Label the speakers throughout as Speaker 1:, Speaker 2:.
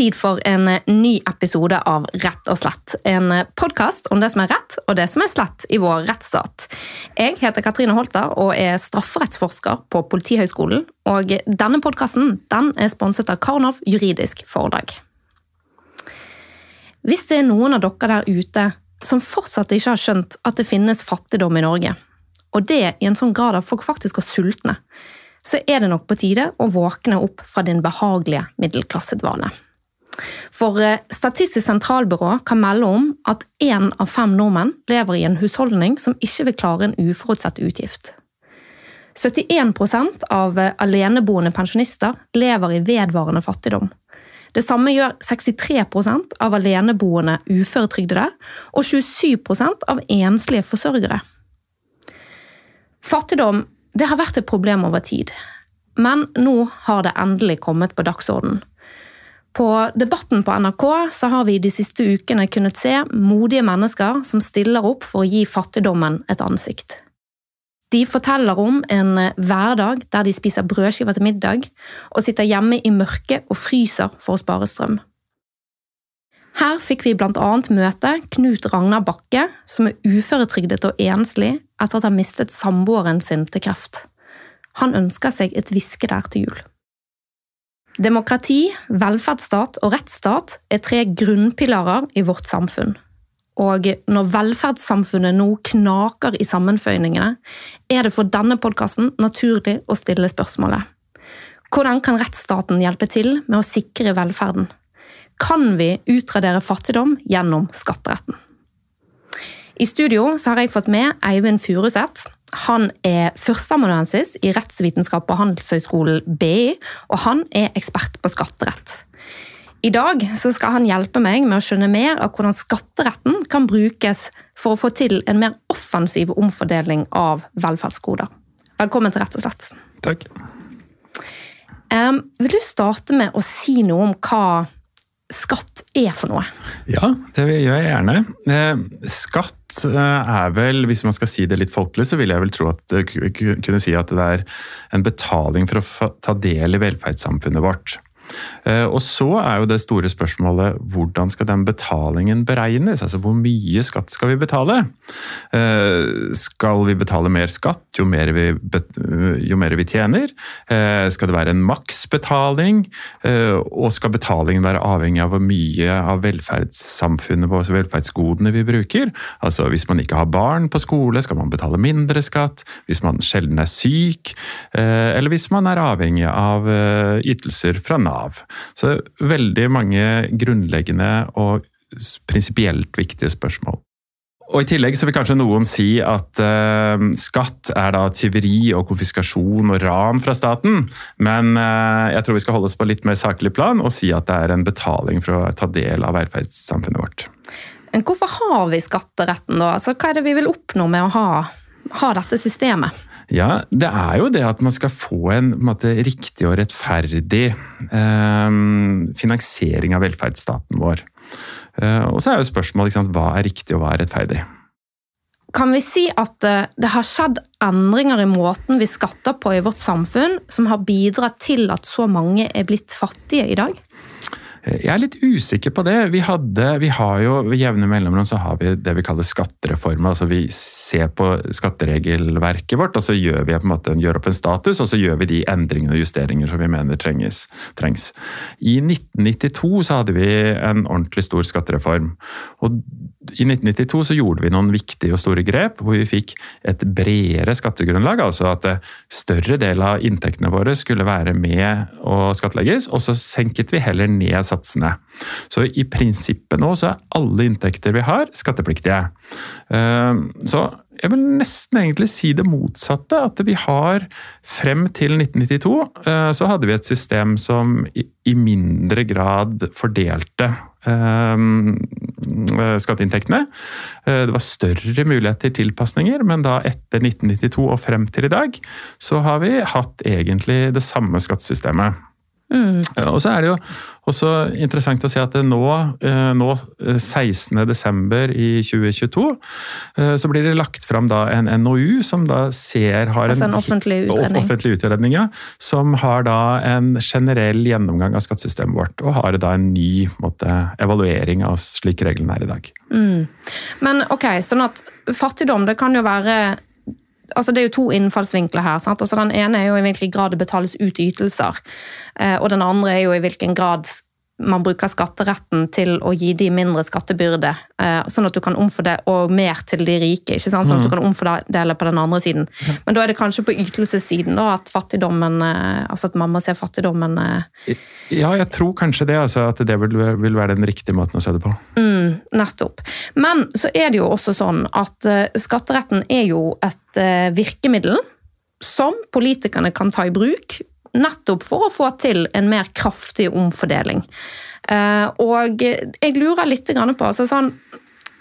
Speaker 1: tid for en ny episode av Rett og slett. En podkast om det som er rett og det som er slett i vår rettsstat. Jeg heter Katrine Holter og er strafferettsforsker på Politihøgskolen. Og denne podkasten den er sponset av Karnov juridisk foredrag. Hvis det er noen av dere der ute som fortsatt ikke har skjønt at det finnes fattigdom i Norge, og det i en sånn grad at folk faktisk går sultne, så er det nok på tide å våkne opp fra din behagelige middelklassedvane. For eh, Statistisk sentralbyrå kan melde om at én av fem nordmenn lever i en husholdning som ikke vil klare en uforutsett utgift. 71% av eh, aleneboende pensjonister lever i vedvarende fattigdom. Det samme gjør 63% av aleneboende uføretrygdede og 27% av enslige forsørgere. Fattigdom har vært et problem over tid, men nå har det endelig kommet på dagsordenen. På Debatten på NRK så har vi de siste ukene kunnet se modige mennesker som stiller opp for å gi fattigdommen et ansikt. De forteller om en hverdag der de spiser brødskiver til middag og sitter hjemme i mørket og fryser for å spare strøm. Her fikk vi annet møte Knut Ragnar Bakke, som er uføretrygdet og enslig etter at han mistet samboeren sin til kreft. Han ønsker seg et viskedær til jul. Demokrati, velferdsstat og rettsstat er tre grunnpilarer i vårt samfunn. Og når velferdssamfunnet nå knaker i sammenføyningene, er det for denne podkasten naturlig å stille spørsmålet Hvordan kan rettsstaten hjelpe til med å sikre velferden? Kan vi utradere fattigdom gjennom skatteretten? I studio har jeg fått med Eivind Furuseth. Han er førsteamanuensis i rettsvitenskap på Handelshøyskolen BI, og han er ekspert på skatterett. I dag skal han hjelpe meg med å skjønne mer av hvordan skatteretten kan brukes for å få til en mer offensiv omfordeling av velferdsgoder. Velkommen til Rett og slett.
Speaker 2: Takk.
Speaker 1: Vil du starte med å si noe om hva skatt er for noe?
Speaker 2: Ja, det gjør jeg gjerne. Eh, skatt eh, er vel, hvis man skal si det litt folkelig, så vil jeg vel tro at kunne si at det er en betaling for å ta del i velferdssamfunnet vårt. Eh, og så er jo det store spørsmålet hvordan skal den betalingen beregnes? Altså hvor mye skatt skal vi betale? Eh, skal vi betale mer skatt jo mer vi, jo mer vi tjener? Eh, skal det være en maksbetaling? Og skal betalingen være avhengig av hvor mye av velferdssamfunnet altså velferdsgodene vi bruker? Altså hvis man ikke har barn på skole, skal man betale mindre skatt? Hvis man sjelden er syk? Eller hvis man er avhengig av ytelser fra Nav? Nav. Så veldig mange grunnleggende og prinsipielt viktige spørsmål. Og I tillegg så vil kanskje noen si at uh, skatt er da tyveri og konfiskasjon og ran fra staten, men uh, jeg tror vi skal holde oss på litt mer saklig plan og si at det er en betaling for å ta del av velferdssamfunnet vårt.
Speaker 1: Hvorfor har vi skatteretten, da? Altså, hva er det vi vil oppnå med å ha, ha dette systemet?
Speaker 2: Ja, det er jo det at man skal få en, en måte, riktig og rettferdig eh, finansiering av velferdsstaten vår. Eh, og så er jo spørsmålet sant, hva er riktig og hva er rettferdig?
Speaker 1: Kan vi si at eh, det har skjedd endringer i måten vi skatter på i vårt samfunn, som har bidratt til at så mange er blitt fattige i dag?
Speaker 2: Jeg er litt usikker på det. Vi, hadde, vi har jo Ved jevne mellomrom så har vi det vi kaller skattereformer. altså Vi ser på skatteregelverket vårt, og så gjør vi på en måte, gjør opp en status, og så gjør vi de endringene og justeringer som vi mener trenges, trengs. I 1992 så hadde vi en ordentlig stor skattereform. og i 1992 så gjorde vi noen viktige og store grep, hvor vi fikk et bredere skattegrunnlag. Altså at større del av inntektene våre skulle være med å skattlegges, og så senket vi heller ned satsene. Så i prinsippet nå så er alle inntekter vi har, skattepliktige. Eh, så jeg vil nesten egentlig si det motsatte. At vi har frem til 1992 eh, så hadde vi et system som i mindre grad fordelte eh, skatteinntektene. Det var større mulighet til tilpasninger, men da etter 1992 og frem til i dag, så har vi hatt egentlig det samme skattesystemet.
Speaker 1: Mm.
Speaker 2: Og så er det jo også interessant å se at nå, eh, nå 16.12. i 2022, eh, så blir det lagt fram da en NOU som da ser har
Speaker 1: Altså en offentlig utredning.
Speaker 2: offentlig utredning ja, som har da en generell gjennomgang av skattesystemet vårt, og har da en ny måte, evaluering av slik reglene er i dag.
Speaker 1: Mm. Men ok, sånn at fattigdom det kan jo være altså Det er jo to innfallsvinkler her. sant? Altså Den ene er jo i hvilken grad det betales ut ytelser. Eh, og den andre er jo i hvilken grad man bruker skatteretten til å gi de mindre skattebyrde, eh, sånn at du kan omfordele, og mer til de rike. ikke sant? Sånn at du kan omfordele på den andre siden. Men da er det kanskje på ytelsessiden da, at fattigdommen, eh, altså at mamma ser fattigdommen eh,
Speaker 2: Ja, jeg tror kanskje det, altså at det vil, vil være den riktige måten å se det på.
Speaker 1: Mm, nettopp. Men så er det jo også sånn at skatteretten er jo et virkemiddel som politikerne kan ta i bruk. Nettopp for å få til en mer kraftig omfordeling. Uh, og jeg lurer litt på altså sånn,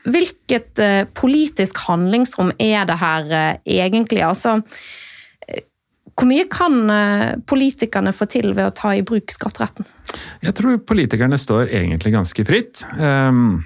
Speaker 1: Hvilket politisk handlingsrom er det her egentlig? Altså, hvor mye kan politikerne få til ved å ta i bruk skatteretten?
Speaker 2: Jeg tror politikerne står egentlig ganske fritt. Um,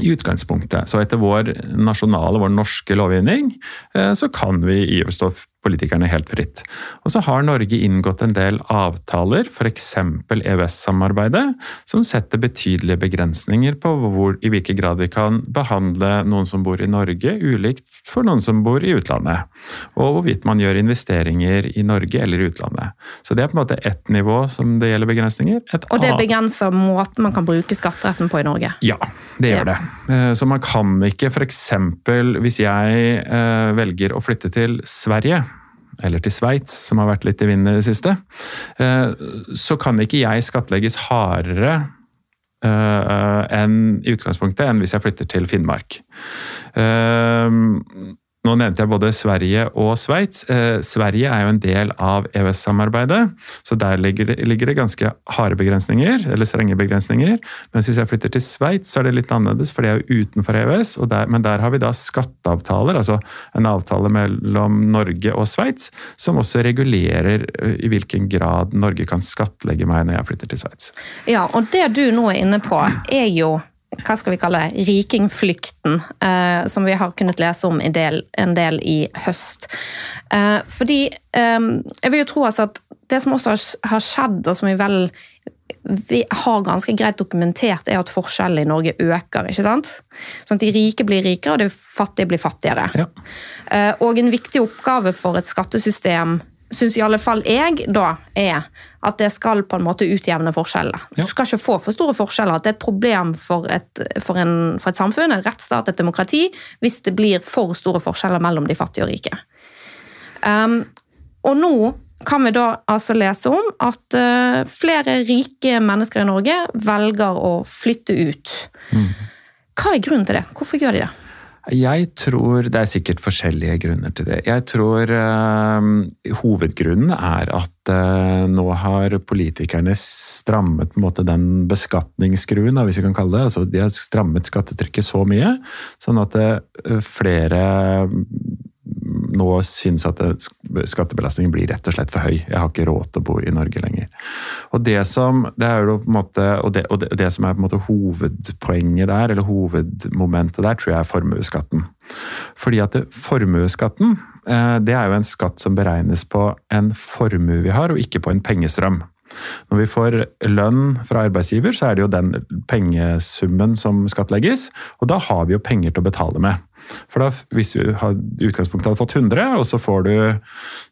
Speaker 2: i utgangspunktet. Så etter vår nasjonale, vår norske lovgivning, så kan vi i oss politikerne helt fritt. Og så har Norge inngått en del avtaler, f.eks. EØS-samarbeidet, som setter betydelige begrensninger på hvor, i hvilken grad vi kan behandle noen som bor i Norge, ulikt for noen som bor i utlandet. Og hvorvidt man gjør investeringer i Norge eller i utlandet. Så det er på en måte ett nivå som det gjelder begrensninger.
Speaker 1: Et og det begrenser måten man kan bruke skatteretten på i Norge?
Speaker 2: Ja, det gjør ja. det. Så man kan ikke f.eks. hvis jeg eh, velger å flytte til Sverige eller til Sveits, som har vært litt i vinden i det siste, eh, så kan ikke jeg skattlegges hardere eh, enn i utgangspunktet enn hvis jeg flytter til Finnmark. Nå nevnte jeg både Sverige og Sveits. Eh, Sverige er jo en del av EØS-samarbeidet, så der ligger det, ligger det, ganske harde begrensninger, eller strenge begrensninger. Mens hvis jeg flytter til Sveits, så er det litt annerledes, for det er jo utenfor EØS. Der, men der har vi da skatteavtaler, altså en avtale mellom Norge og Sveits, som også regulerer eh, i hvilken grad Norge kan skattlegge meg når jeg flytter til Sveits.
Speaker 1: Ja, og det du nå er inne på, er jo hva skal vi kalle det, rikingflykten, eh, som vi har kunnet lese om en del, en del i høst. Eh, fordi eh, jeg vil jo tro altså at det som også har skjedd, og som vi vel vi har ganske greit dokumentert, er at forskjellene i Norge øker. ikke sant? Sånn at De rike blir rikere, og de fattige blir fattigere.
Speaker 2: Ja.
Speaker 1: Eh, og en viktig oppgave for et skattesystem syns i alle fall jeg, da, er at det skal på en måte utjevne forskjellene. Ja. Du skal ikke få for store forskjeller. At det er et problem for et, for, en, for et, samfunn, en rettsstat, et demokrati, hvis det blir for store forskjeller mellom de fattige og rike. Um, og nå kan vi da altså lese om at uh, flere rike mennesker i Norge velger å flytte ut. Mm. Hva er grunnen til det? Hvorfor gjør de det?
Speaker 2: Jeg tror Det er sikkert forskjellige grunner til det. Jeg tror uh, hovedgrunnen er at uh, nå har politikerne strammet måte den beskatningsskruen, hvis vi kan kalle det. Altså, de har strammet skattetrykket så mye, sånn at uh, flere nå syns at skattebelastningen blir rett og slett for høy. Jeg har ikke råd til å bo i Norge lenger. Og Det som, er hovedpoenget der, eller hovedmomentet der, tror jeg er formuesskatten. Fordi at formuesskatten eh, det er jo en skatt som beregnes på en formue vi har, og ikke på en pengestrøm. Når vi får lønn fra arbeidsgiver, så er det jo den pengesummen som skattlegges, og da har vi jo penger til å betale med. For da, hvis du i utgangspunktet hadde fått 100, og så får du,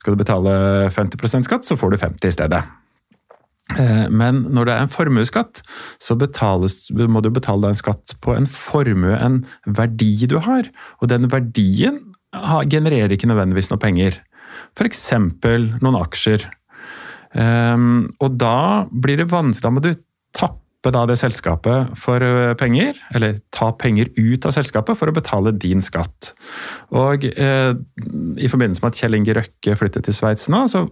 Speaker 2: skal du betale 50% skatt, så får du 50 i stedet. Eh, men når det er en formuesskatt, så betales, må du betale en skatt på en formue, en verdi du har. Og den verdien genererer ikke nødvendigvis noe penger. F.eks. noen aksjer. Um, og da blir det vanskelig, da må du tappe da det selskapet for eh, penger, eller ta penger ut av selskapet for å betale din skatt. Og uh, I forbindelse med at Kjell Inge Røkke flyttet til Sveits nå, så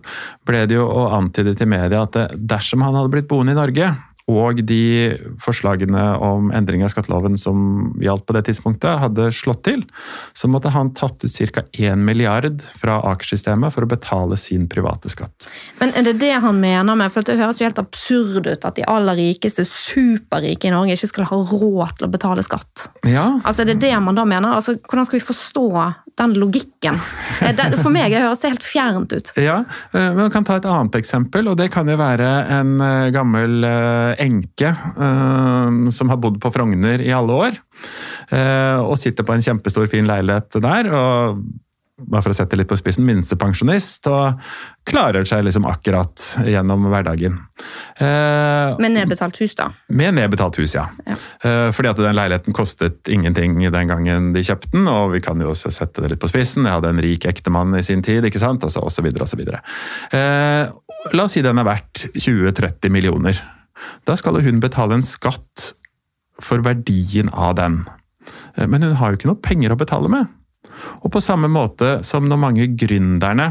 Speaker 2: ble det jo antydet i media at dersom han hadde blitt boende i Norge og de forslagene om endring av skatteloven som gjaldt på det tidspunktet, hadde slått til, så måtte han tatt ut ca. 1 milliard fra Aker-systemet for å betale sin private skatt.
Speaker 1: Men er det det han mener med For det høres jo helt absurd ut at de aller rikeste, superrike i Norge, ikke skal ha råd til å betale skatt.
Speaker 2: Ja,
Speaker 1: Altså, Er det det man da mener? Altså, Hvordan skal vi forstå den logikken? Eh, For meg det høres helt fjernt ut.
Speaker 2: Ja, eh, men Man kan ta et annet eksempel, og det kan jo være en eh, gammel enke som har bodd på Frogner i alle år, og sitter på en kjempestor, fin leilighet der. og bare for å sette litt på spissen, minstepensjonist, og klarer seg liksom akkurat gjennom hverdagen. Eh,
Speaker 1: Med nedbetalt hus, da.
Speaker 2: med nedbetalt hus, ja.
Speaker 1: Ja.
Speaker 2: Eh, Fordi at den leiligheten kostet ingenting den gangen de kjøpte den, og vi kan jo også sette det litt på spissen. Jeg hadde en rik ektemann i sin tid, ikke sant, og så, videre så videre. Eh, la oss si den er verdt 20-30 millioner. Da skal hun betale en skatt for verdien av den. Eh, Men hun har jo ikke noe penger å betale med. Og på samme måte som når mange gründerne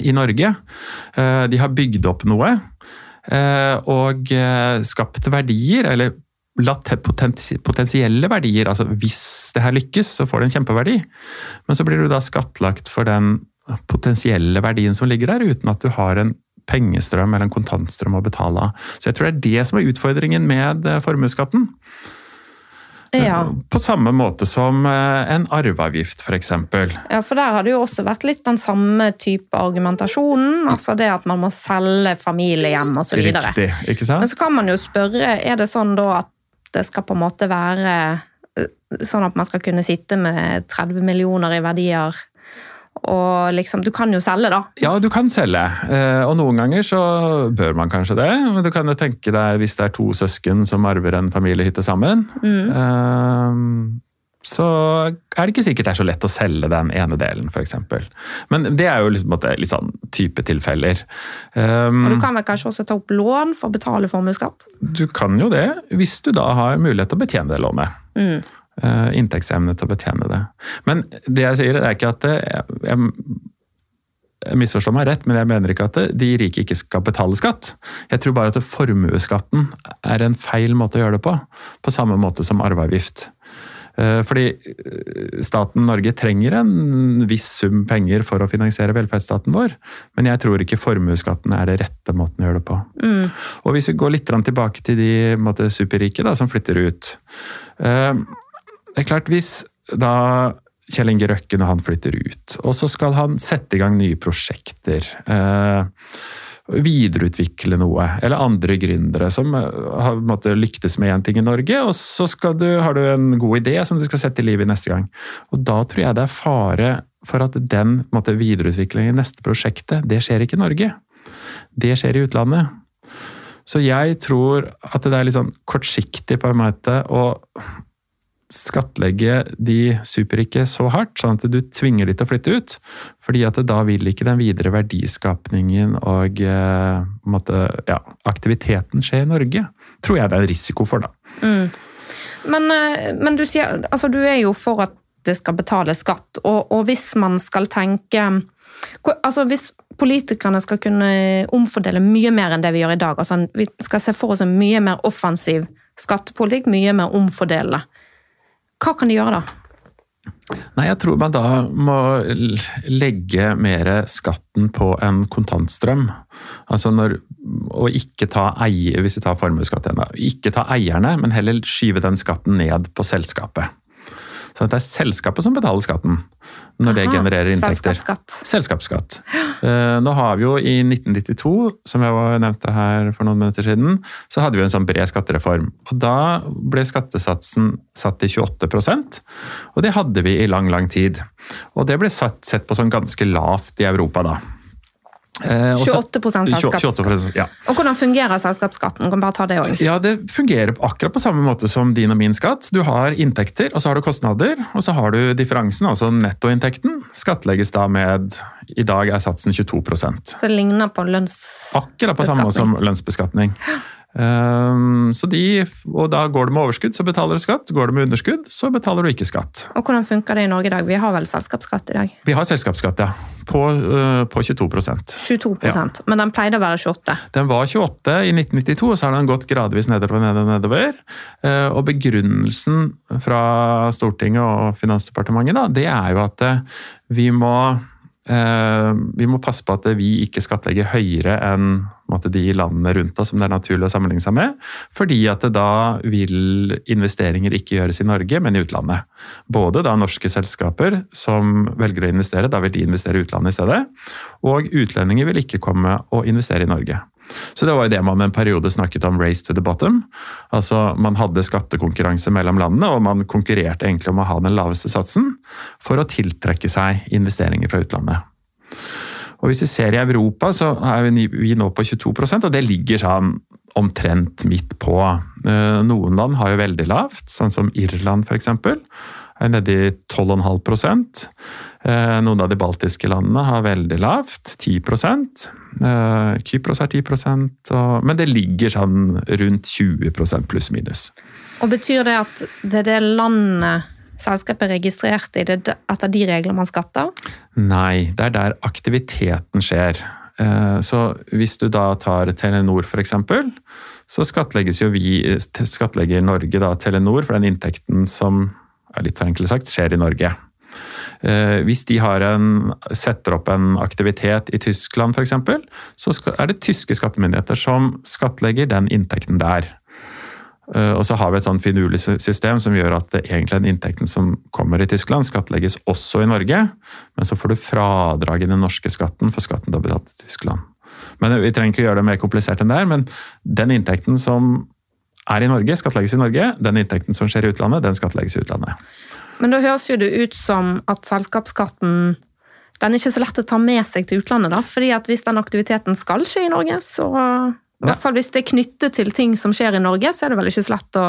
Speaker 2: i Norge, eh, de har bygd opp noe, eh, og eh, skapt verdier, eller latt potensielle verdier. altså Hvis det her lykkes, så får det en kjempeverdi. Men så blir du da skattlagt for den potensielle verdien som ligger der, uten at du har en pengestrøm eller en kontantstrøm å betale av. Så jeg tror det er det som er utfordringen med formuesskatten.
Speaker 1: Ja.
Speaker 2: På samme måte som eh, en arveavgift, f.eks.
Speaker 1: ja, for der har det jo også vært litt den samme type argumentasjonen. Altså det at man må selge familiehjem osv.
Speaker 2: Riktig, ikke sant?
Speaker 1: Men så kan man jo spørre, er det sånn da at det skal på en måte være eh, sånn at man skal kunne sitte med 30 millioner i verdier, og liksom Du kan jo selge, da.
Speaker 2: Ja, du kan selge, eh, og noen ganger så bør man kanskje det. Men du kan jo tenke deg hvis det er to søsken som arver en familiehytte sammen. Mm. Så er det ikke sikkert det er så lett å selge den ene delen, f.eks. Men det er jo litt, måte, litt sånn type tilfeller. Um,
Speaker 1: Og du kan vel kanskje også ta opp lån for å betale formuesskatt?
Speaker 2: Du kan jo det, hvis du da har mulighet til å betjene det lånet.
Speaker 1: Mm.
Speaker 2: Eh, inntektsevne til å betjene det. Men det jeg sier, det er ikke at det, jeg, jeg misforstår meg rett, men jeg mener ikke at det, de rike ikke skal betale skatt. Jeg tror bare at formuesskatten er en feil måte å gjøre det på. På samme måte som arveavgift. Eh, Fordi eh, staten Norge trenger en viss sum penger for å finansiere velferdsstaten vår, men jeg tror ikke formuesskatten er det rette måten å gjøre det på.
Speaker 1: Mm.
Speaker 2: Og hvis vi går litt tilbake til de måte, superrike da, som flytter ut. Det er klart, hvis da Kjell Inge Røkke når han flytter ut, og så skal han sette i gang nye prosjekter. eh, videreutvikle noe, eller andre gründere som eh, har måte, lyktes med én ting i Norge, og så du, har du en god idé som du skal sette i livet neste gang. Og Da tror jeg det er fare for at den måte, videreutviklingen i neste prosjektet, det skjer ikke i Norge. Det skjer i utlandet. Så jeg tror at det er litt sånn kortsiktig på en måte å skattlegge de superrike så hardt, sånn at du tvinger de til å flytte ut. Fordi at da vil ikke den videre verdiskapningen og eh, måtte, ja, aktiviteten skje i Norge. Tror jeg det er en risiko for, da.
Speaker 1: Mm. Men, eh, men du sier Altså, du er jo for at det skal betales skatt, og, og hvis man skal tenke Altså, hvis politikerne skal kunne omfordele mye mer enn det vi gjør i dag, altså vi skal se for oss en mye mer offensiv skattepolitikk, mye mer omfordelende, hva kan de gjøre da?
Speaker 2: Nei, jeg tror man da må legge mer skatten på en kontantstrøm. Altså når, og ikke ta eier, hvis vi tar formuesskatt igjen, da. Ikke ta eierne, men heller skyve den skatten ned på selskapet. Så det er selskapet som betaler skatten når det genererer inntekter.
Speaker 1: Selskapsskatt.
Speaker 2: Selskapsskatt. Eh, Nå har vi jo i 1992, som jeg var- nevnte her for noen minutter siden, så hadde vi en sånn bred skattereform. Og da ble skattesatsen satt til 28% og det hadde vi i lang, lang tid. Og det ble satt, sett på som ganske lavt i Europa da. Eh, og så-
Speaker 1: 28 selskapsskatt.
Speaker 2: 28%, ja.
Speaker 1: Og hvordan fungerer selskapsskatten? Kan bare ta det også.
Speaker 2: Ja, det fungerer akkurat på samme måte som din og min skatt. Du har inntekter, og så har du kostnader, og så har du differansen, altså nettoinntekten. Skattlegges da med I dag er satsen 22%
Speaker 1: Så det ligner på lønnsbeskatning?
Speaker 2: Akkurat på samme måte som lønnsbeskatning. Um, så de, og da går du med overskudd, så betaler du skatt. Går du med underskudd, så betaler du ikke skatt.
Speaker 1: Og hvordan funker det i Norge i dag? Vi har vel selskapsskatt i dag?
Speaker 2: Vi har selskapsskatt, ja. på, uh, på 22%
Speaker 1: 22 ja. Men den pleide å være 28?
Speaker 2: Den var 28 i 1992, og så har den gått gradvis nedover. nedover, nedover. Uh, og begrunnelsen fra Stortinget og Finansdepartementet da, det er jo at uh, vi må vi må passe på at vi ikke skattlegger høyere enn de landene rundt oss som det er naturlig å sammenligne seg med. Fordi at da vil investeringer ikke gjøres i Norge, men i utlandet. Både da norske selskaper som velger å investere, da vil de investere i utlandet i stedet. Og utlendinger vil ikke komme og investere i Norge. Så det var jo det man en periode snakket om 'race to the bottom'. Altså Man hadde skattekonkurranse mellom landene, og man konkurrerte egentlig om å ha den laveste satsen for å tiltrekke seg investeringer fra utlandet. Og Hvis vi ser i Europa, så er vi nå på 22% og det ligger sånn omtrent midt på. Eh, noen land har jo veldig lavt, sånn som Irland f.eks. Er nede i 12,5 Eh, noen av de baltiske landene har veldig lavt, 10 eh, Kypros er 10 og, men det ligger sånn rundt 20% pluss minus.
Speaker 1: Og Betyr det at det er det landet selskapet er registrert i, det etter de regler man skatter?
Speaker 2: Nei, det er der aktiviteten skjer. Eh, så hvis du da tar Telenor f.eks., så skattlegges jo vi, skattlegger Norge da Telenor for den inntekten som er litt forenklet sagt, skjer i Norge. Eh, hvis de en, setter opp en aktivitet i Tyskland f.eks., så er det tyske skattemyndigheter som skattlegger den inntekten der. Eh, og så har vi et sånn finurlig system som gjør at egentlig den inntekten som kommer i Tyskland, skattlegges også i Norge, men så får du fradrag i den norske skatten for skatten du har betalt i Tyskland. Men Vi trenger ikke gjøre det mer komplisert enn det men den inntekten som er i Norge, skattlegges i Norge. Den inntekten som skjer i utlandet, den skattlegges i utlandet.
Speaker 1: Men da høres jo det ut som at selskapsskatten den er ikke så lett å ta med seg til utlandet, da. fordi at hvis den aktiviteten skal skje i Norge, så i hvert fall hvis det er knyttet til ting som skjer i Norge, så er det vel ikke så lett å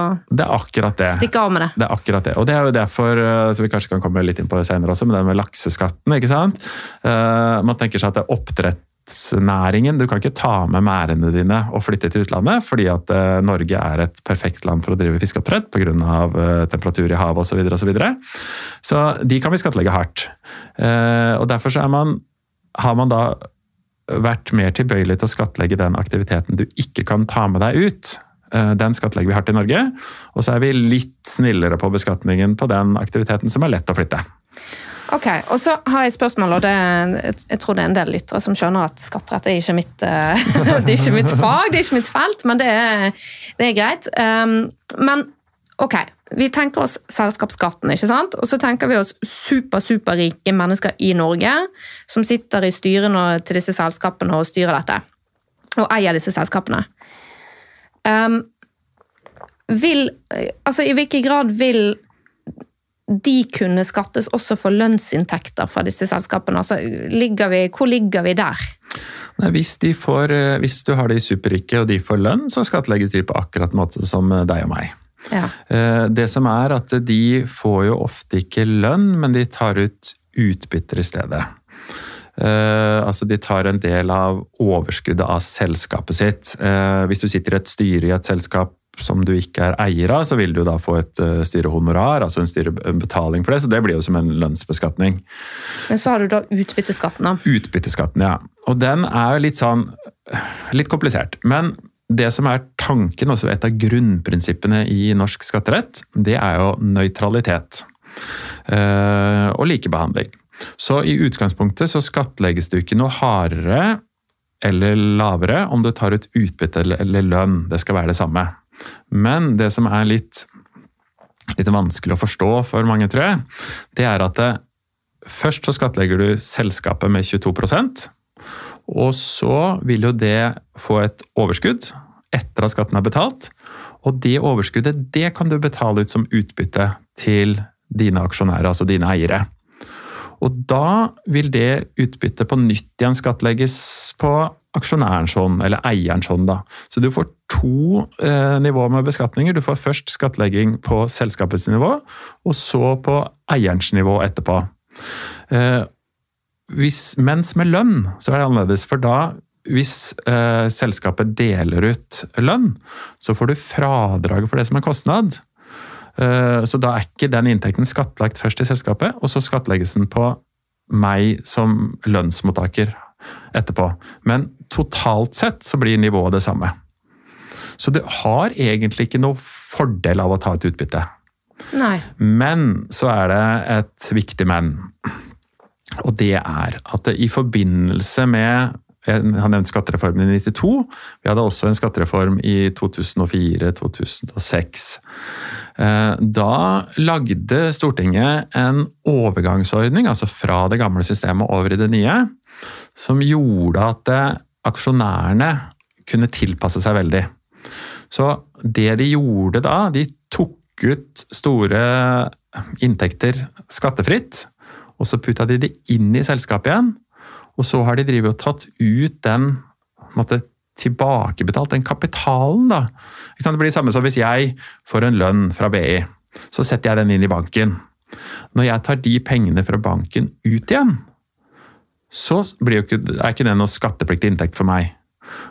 Speaker 1: stikke av med det.
Speaker 2: Det er akkurat det. Og det er jo derfor, som vi kanskje kan komme litt inn på senere også, med det med lakseskatten. ikke sant? Uh, man tenker seg at det er oppdrett oppdrettsnæringen. Du kan ikke ta med merdene dine og flytte til utlandet, fordi at uh, Norge er et perfekt land for å drive fiskeoppdrett pga. Uh, temperatur i havet osv. Så, videre, og så, så de kan vi skattlegge hardt. Og Derfor så man, har man da vært mer tilbøyelig til å skattlegge den aktiviteten du ikke kan ta med deg ut. Uh, den skattlegger vi hardt i Norge. Og så er vi litt snillere på beskatningen på den aktiviteten som er lett å flytte.
Speaker 1: Ok, og så har jeg spørsmål, og det, jeg tror det er en del lyttere som skjønner at skatterett er ikke mitt, eh, det er ikke mitt fag, det er ikke mitt felt, men det er, det er greit. Um, men ok, vi tenker oss selskapsskatten, ikke sant? Og så tenker vi oss super, superrike mennesker i Norge som sitter i styrene til disse selskapene og styrer dette. Og eier disse selskapene. Um, vil, altså I hvilken grad vil de kunne skattes også for lønnsinntekter fra disse selskapene? Altså, ligger vi, hvor ligger vi der?
Speaker 2: Nei, hvis, får, eh, hvis, du har de superrike og de får lønn, så skattlegges de på akkurat måte som eh, deg og meg. Ja. Eh, det som er at de får jo ofte ikke lønn, men de tar ut utbytter i stedet. altså De tar en del av overskuddet av selskapet sitt. hvis du sitter i et styre i et selskap som du ikke er eier av, så vil du da få et uh, styrehonorar, altså en styrebetaling for det. Så det blir jo som en lønnsbeskatning.
Speaker 1: Men så har du da utbytteskatten, da.
Speaker 2: Utbytteskatten, ja. Og den er jo litt sånn litt komplisert. Men det som er tanken, også et av grunnprinsippene i norsk skatterett, det er jo nøytralitet. Uh, og likebehandling. Så i utgangspunktet så skattlegges det ikke noe hardere eller lavere om du tar ut utbytte eller lønn. Det skal være det samme. Men det som er litt, litt vanskelig å forstå for mange, tror jeg, det er at det, først så skattlegger du selskapet med 22% og så vil jo det få et overskudd etter at skatten er betalt. Og det overskuddet det kan du betale ut som utbytte til dine aksjonærer, altså dine eiere. Og da vil det utbyttet på nytt igjen skattlegges på aksjonærens hånd, eller eierens hånd. da. Så du får to eh, nivåer med beskatninger. Du får først skattlegging på selskapets nivå, og så på eierens nivå etterpå. Eh, hvis, mens med lønn så er det annerledes, for da hvis eh, selskapet deler ut lønn, så får du fradrag for det som er kostnad. Eh, så da er ikke den inntekten skattlagt først i selskapet, og så skattlegges den på meg som lønnsmottaker etterpå. Men totalt sett så blir nivået det samme. Så det har egentlig ikke noe fordel av å ta et utbytte.
Speaker 1: Nei.
Speaker 2: Men så er det et viktig men. Og det er at det i forbindelse med jeg har nevnt skattereformen i 92. Vi hadde også en skattereform i 2004-2006. Eh, da lagde Stortinget en overgangsordning, altså fra det gamle systemet over i det nye, som gjorde at eh, aksjonærene kunne tilpasse seg veldig. Så det de gjorde da, de tok ut store inntekter skattefritt, og så putta de det inn i selskapet igjen. Og så har de drivet og tatt ut den måtte, tilbakebetalt den kapitalen, da. Det blir det samme som hvis jeg får en lønn fra BI, så setter jeg den inn i banken. Når jeg tar de pengene fra banken ut igjen, så ikke, er ikke det noe skattepliktig inntekt for meg.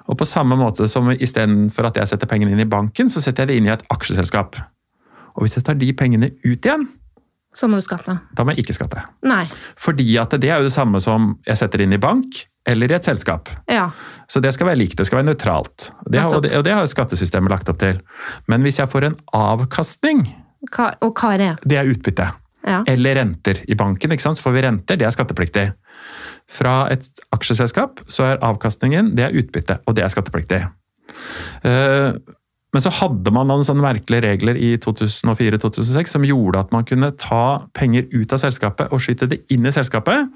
Speaker 2: Og på samme måte som istedenfor at jeg setter pengene inn i banken, så setter jeg det inn i et aksjeselskap. Og hvis jeg tar de pengene ut igjen,
Speaker 1: så må du skatte.
Speaker 2: Da må jeg ikke skatte.
Speaker 1: Nei.
Speaker 2: Fordi at det er jo det samme som jeg setter inn i bank eller i et selskap.
Speaker 1: Ja.
Speaker 2: Så det skal være likt, det skal være nøytralt. Det har, og, det, og det har jo skattesystemet lagt opp til. Men hvis jeg får en avkastning
Speaker 1: hva, Og hva er det?
Speaker 2: Det er utbytte.
Speaker 1: Ja.
Speaker 2: Eller renter i banken. ikke sant? Så får vi renter, det er skattepliktig. Fra et aksjeselskap så er avkastningen det er utbytte, og det er skattepliktig. Uh, men så hadde man noen sånne merkelige regler i 2004-2006 som gjorde at man kunne ta penger ut av selskapet og skyte det inn i selskapet.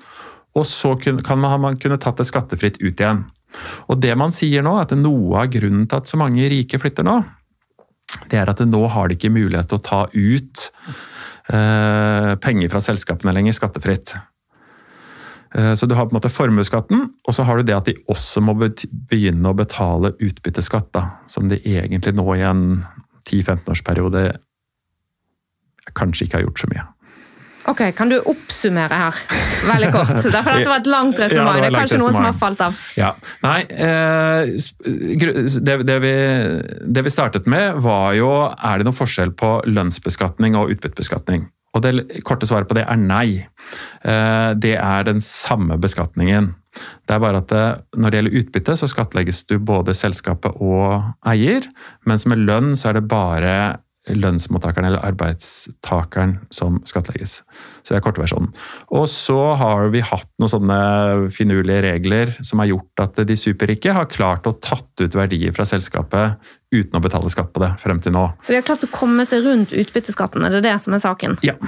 Speaker 2: Og så kan man, man kunne tatt det skattefritt ut igjen. Og det man sier nå, at noe av grunnen til at så mange rike flytter nå, det er at nå har de ikke mulighet til å ta ut eh, penger fra selskapene lenger skattefritt. Eh, så du har på en måte formuesskatten, og så har du det at de også må begynne å betale utbytteskatt, da, som de egentlig nå i en 10-15-årsperiode kanskje ikke har gjort så mye.
Speaker 1: Ok, Kan du oppsummere her, veldig kort? Derfor dette var et langt resonnement. Ja, det, er kanskje noen som har falt av.
Speaker 2: Ja, Nei, eh, det, det, vi, det vi startet med, var jo Er det noen forskjell på lønnsbeskatning og utbyttebeskatning? Og det korte svaret på det er nei. Eh, det er den samme beskatningen. Det er bare at eh, når det gjelder utbytte, så skattlegges du både selskapet og eier, mens med lønn så er det bare lønnsmottakeren eller arbeidstakeren som skattlegges. Så det er kortversjonen. Og så har vi hatt noen sånne finurlige regler som har gjort at de superrike har klart å tatt ut verdier fra selskapet uten å betale skatt på det frem til nå.
Speaker 1: Så de har klart å komme seg rundt utbytteskatten, er det det som er saken?
Speaker 2: Ja.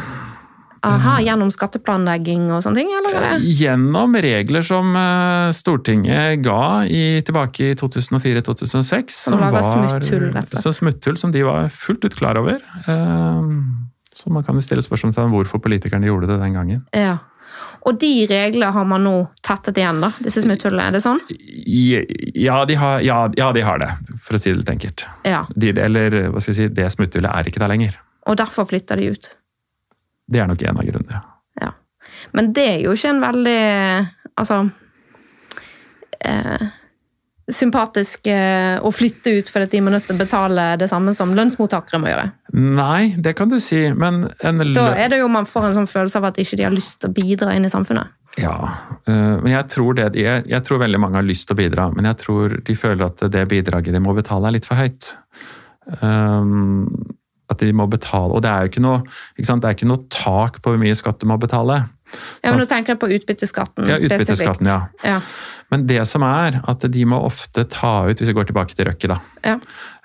Speaker 1: Aha, Gjennom skatteplanlegging og sånne ting? eller er?
Speaker 2: Gjennom regler som eh, Stortinget ga i, tilbake i 2004-2006.
Speaker 1: Som, som var smutthull, rett og slett.
Speaker 2: Smutthull som de var fullt ut klar over. Eh, så man kan jo stille spørsmål til hvorfor politikerne gjorde det den gangen.
Speaker 1: Ja. Og de reglene har man nå tettet igjen, da? Disse smutthullene, er det sånn?
Speaker 2: Ja de, har, ja, ja, de har det, for å si det litt enkelt.
Speaker 1: Ja.
Speaker 2: De, eller hva skal jeg si, det smutthullet er ikke der lenger.
Speaker 1: Og derfor flytter de ut?
Speaker 2: Det er nok en av grunnene.
Speaker 1: Ja. Men det er jo ikke en veldig Altså eh, Sympatisk eh, å flytte ut fordi de må nødt til å betale det samme som lønnsmottakere må gjøre.
Speaker 2: Nei, det kan du si, men
Speaker 1: Da er det jo man får en sånn følelse av at ikke de har lyst til å bidra inn i samfunnet.
Speaker 2: Ja, eh, men jeg tror, det, jeg, jeg tror veldig mange har lyst til å bidra, men jeg tror de føler at det bidraget de må betale, er litt for høyt. Um, at de må betale. Og det er jo ikke noe, ikke det er ikke noe tak på hvor mye skatt du må betale.
Speaker 1: Ja, men Nå tenker jeg på utbytteskatten
Speaker 2: ja, utbytteskatten, ja.
Speaker 1: ja.
Speaker 2: Men det som er, at de må ofte ta ut, hvis vi går tilbake til Røkke, da,
Speaker 1: ja.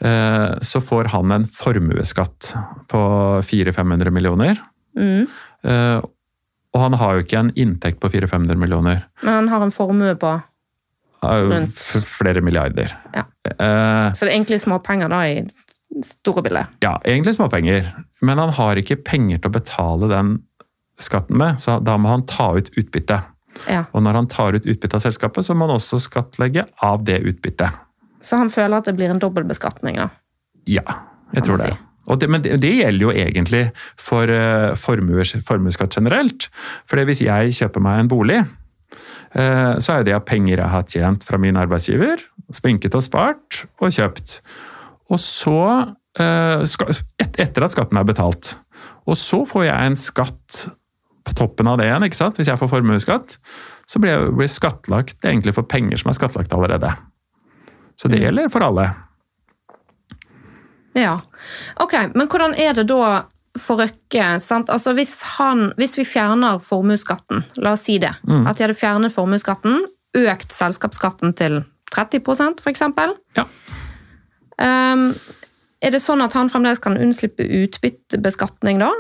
Speaker 2: Eh, så får han en formuesskatt på 400-500 millioner.
Speaker 1: Mm.
Speaker 2: Eh, og han har jo ikke en inntekt på 400-500 millioner.
Speaker 1: Men han har en formue på
Speaker 2: rundt Flere milliarder.
Speaker 1: Ja. Uh, så det er egentlig småpenger da i store bildet?
Speaker 2: Ja, egentlig småpenger. Men han har ikke penger til å betale den skatten med, så da må han ta ut utbytte.
Speaker 1: Ja.
Speaker 2: Og når han tar ut utbytte av selskapet, så må han også skattlegge av det utbyttet.
Speaker 1: Så han føler at det blir en dobbeltbeskatning? da?
Speaker 2: ja jeg tror det. det. men det, det, gjelder jo egentlig for uh, formuesskatt generelt. For hvis jeg kjøper meg en bolig, uh, så er det av penger jeg har tjent fra min arbeidsgiver, spinket og spart og kjøpt. Og så eh, Etter at skatten er betalt. Og så får jeg en skatt på toppen av det igjen, ikke sant? hvis jeg får formuesskatt, så blir jeg blir skattlagt egentlig for penger som er skattlagt allerede. Så det
Speaker 1: Mm.
Speaker 2: gjelder for alle.
Speaker 1: Ja. Ok, men hvordan er det da for Røkke? sant? Altså hvis, han, hvis vi fjerner formuesskatten, la oss si det,
Speaker 2: Mm.
Speaker 1: at de hadde fjernet formuesskatten, økt selskapsskatten til 30% for eksempel,
Speaker 2: Ja.
Speaker 1: Ehm, er det sånn at han fremdeles kan unnslippe utbyttebeskatning da?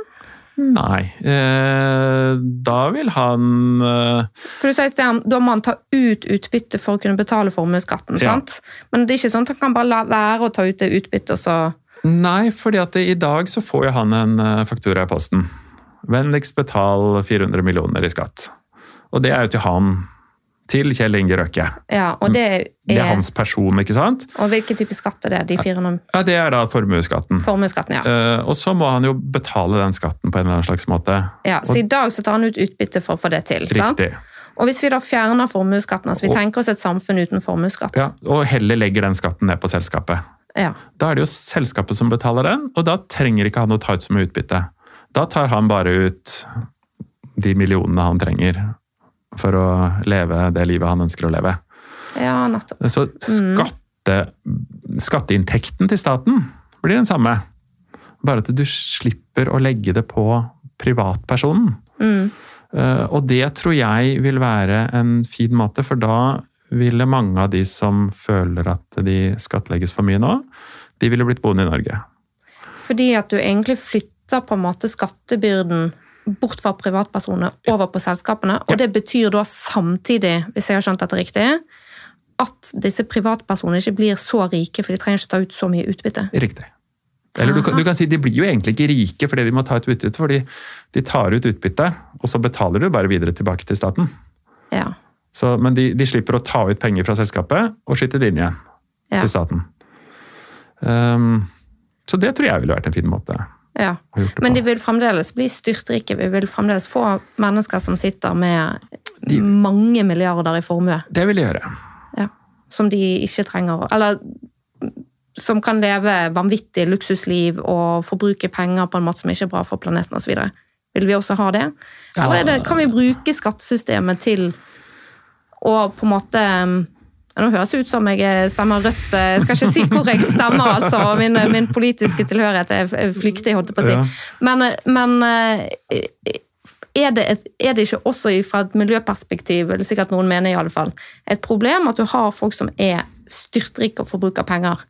Speaker 2: Nei. Eh, da vil han eh,
Speaker 1: For du sier sted, Da må han ta ut utbytte for å kunne betale formuesskatten.
Speaker 2: Ja.
Speaker 1: sant? Men det er ikke sånn at han kan bare la være å ta ut det utbyttet, og så
Speaker 2: Nei, fordi at i dag så får jo han en eh, faktura i posten. Vennligst betal 400 millioner i skatt. Og det er jo til han. Til Kjell Inge Røkke.
Speaker 1: Ja, og det er,
Speaker 2: Mm. Det er hans person, ikke sant?
Speaker 1: Og hvilken type skatt er det? De 400
Speaker 2: Ja, Det er da formuesskatten.
Speaker 1: Formuesskatten, ja.
Speaker 2: Uh, og så må han jo betale den skatten på en eller annen slags måte.
Speaker 1: ja. Så i dag så tar han ut utbytte for å få det til. sant?
Speaker 2: Riktig.
Speaker 1: Og hvis vi da fjerner formuesskatten, altså vi
Speaker 2: Og-
Speaker 1: tenker oss et samfunn uten formuesskatt
Speaker 2: Ja, og heller legger den skatten ned på selskapet.
Speaker 1: Ja.
Speaker 2: Da er det jo selskapet som betaler den, og da trenger ikke han å ta ut så mye utbytte. Da tar han bare ut de millionene han trenger for å leve det livet han ønsker å leve.
Speaker 1: ja, nettopp.
Speaker 2: Så skatte, skatteinntekten til staten blir den samme. Bare at du slipper å legge det på privatpersonen.
Speaker 1: Mm.
Speaker 2: Eh, Og det tror jeg vil være en fin måte, for da ville mange av de som føler at de skattlegges for mye nå, de ville blitt boende i Norge.
Speaker 1: Fordi at du egentlig flytter på en måte skattebyrden bort fra privatpersoner over på selskapene. Og det betyr da samtidig, hvis jeg har skjønt dette riktig, at disse privatpersonene ikke blir så rike, for de trenger ikke ta ut så mye utbytte.
Speaker 2: Riktig. Eller du kan, du kan si de blir jo egentlig ikke rike fordi de må ta ut utbytte, fordi de tar ut utbytte, og så betaler du bare videre tilbake til staten.
Speaker 1: Ja.
Speaker 2: Så, men de, de slipper å ta ut penger fra selskapet og skyte det inn igjen
Speaker 1: Ja.
Speaker 2: til staten. Um, så det tror jeg ville vært en fin måte
Speaker 1: ja. Men de vil fremdeles bli styrtrike. Vi vil fremdeles få mennesker som sitter med
Speaker 2: De-
Speaker 1: mange milliarder i formue.
Speaker 2: Det vil de gjøre.
Speaker 1: Ja. Som de ikke trenger. Eller som kan leve vanvittig luksusliv og forbruke penger på en måte som ikke er bra for planeten osv. Vil vi også ha det? Eller er det, kan vi bruke skattesystemet til å på en måte ja, Nå høres det ut som jeg stemmer rødt. Jeg skal ikke si hvor jeg stemmer, altså. Min, min politiske tilhørighet er flyktig, holdt jeg på å si. Men, men eh, er, det et, er det ikke også fra et miljøperspektiv, eller sikkert noen mener i alle fall, et problem at du har folk som er styrtrike og forbruker penger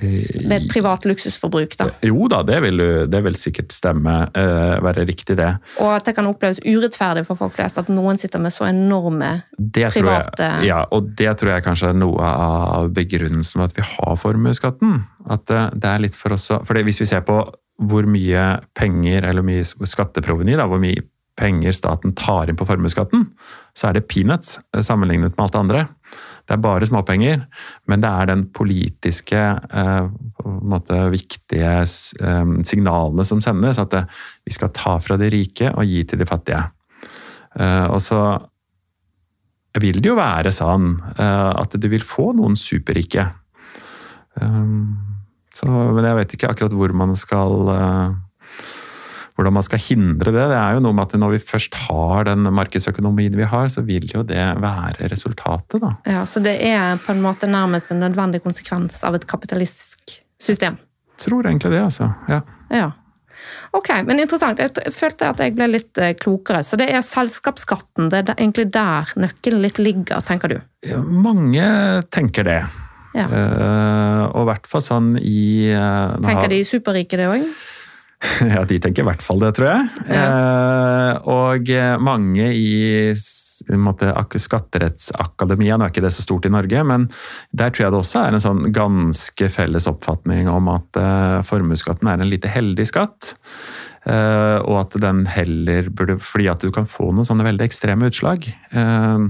Speaker 1: ved et privat luksusforbruk? da?
Speaker 2: Jo da, det vil, det vil sikkert stemme, eh, være riktig det.
Speaker 1: Og at det kan oppleves urettferdig for folk flest at noen sitter med så enorme
Speaker 2: Det
Speaker 1: Private-
Speaker 2: jeg, ja, og det tror jeg kanskje er noe av begrunnelsen for at vi har formuesskatten. At eh, det er litt for oss å For hvis vi ser på hvor mye penger, eller mye skatteproveny, da, hvor mye penger staten tar inn på formuesskatten, så er det peanuts eh, sammenlignet med alt det andre. Det er bare småpenger, men det er den politiske, eh, måte viktige eh, signalene som sendes. At det, vi skal ta fra de rike og gi til de fattige. Eh, og så vil det jo være sånn eh, at du vil få noen superrike. Så, men jeg vet ikke akkurat hvor man skal eh, hvordan man skal hindre det. Det er jo noe med at når vi først har den markedsøkonomien vi har, så vil jo det være resultatet, da.
Speaker 1: Ja, Så det er på en måte nærmest en nødvendig konsekvens av et kapitalistisk system?
Speaker 2: Tror egentlig det, altså. Ja.
Speaker 1: Ja. Ok, men interessant. Jeg følte at jeg ble litt eh, klokere. Så det er selskapsskatten. Det er egentlig der nøkkelen litt ligger, tenker du?
Speaker 2: Ja, Mange tenker det.
Speaker 1: Ja.
Speaker 2: Uh, og i hvert fall sånn i uh,
Speaker 1: Tenker de superrike det òg?
Speaker 2: Ja, de tenker i hvert fall det, tror jeg. Eh, og eh, mange i måte, skatterettsakademia, nå er ikke det så stort i Norge, men der tror jeg det også er en sånn ganske felles oppfatning om at eh, formuesskatten er en lite heldig skatt. Eh, og at den heller burde Fordi at du kan få noen sånne veldig ekstreme utslag. Eh,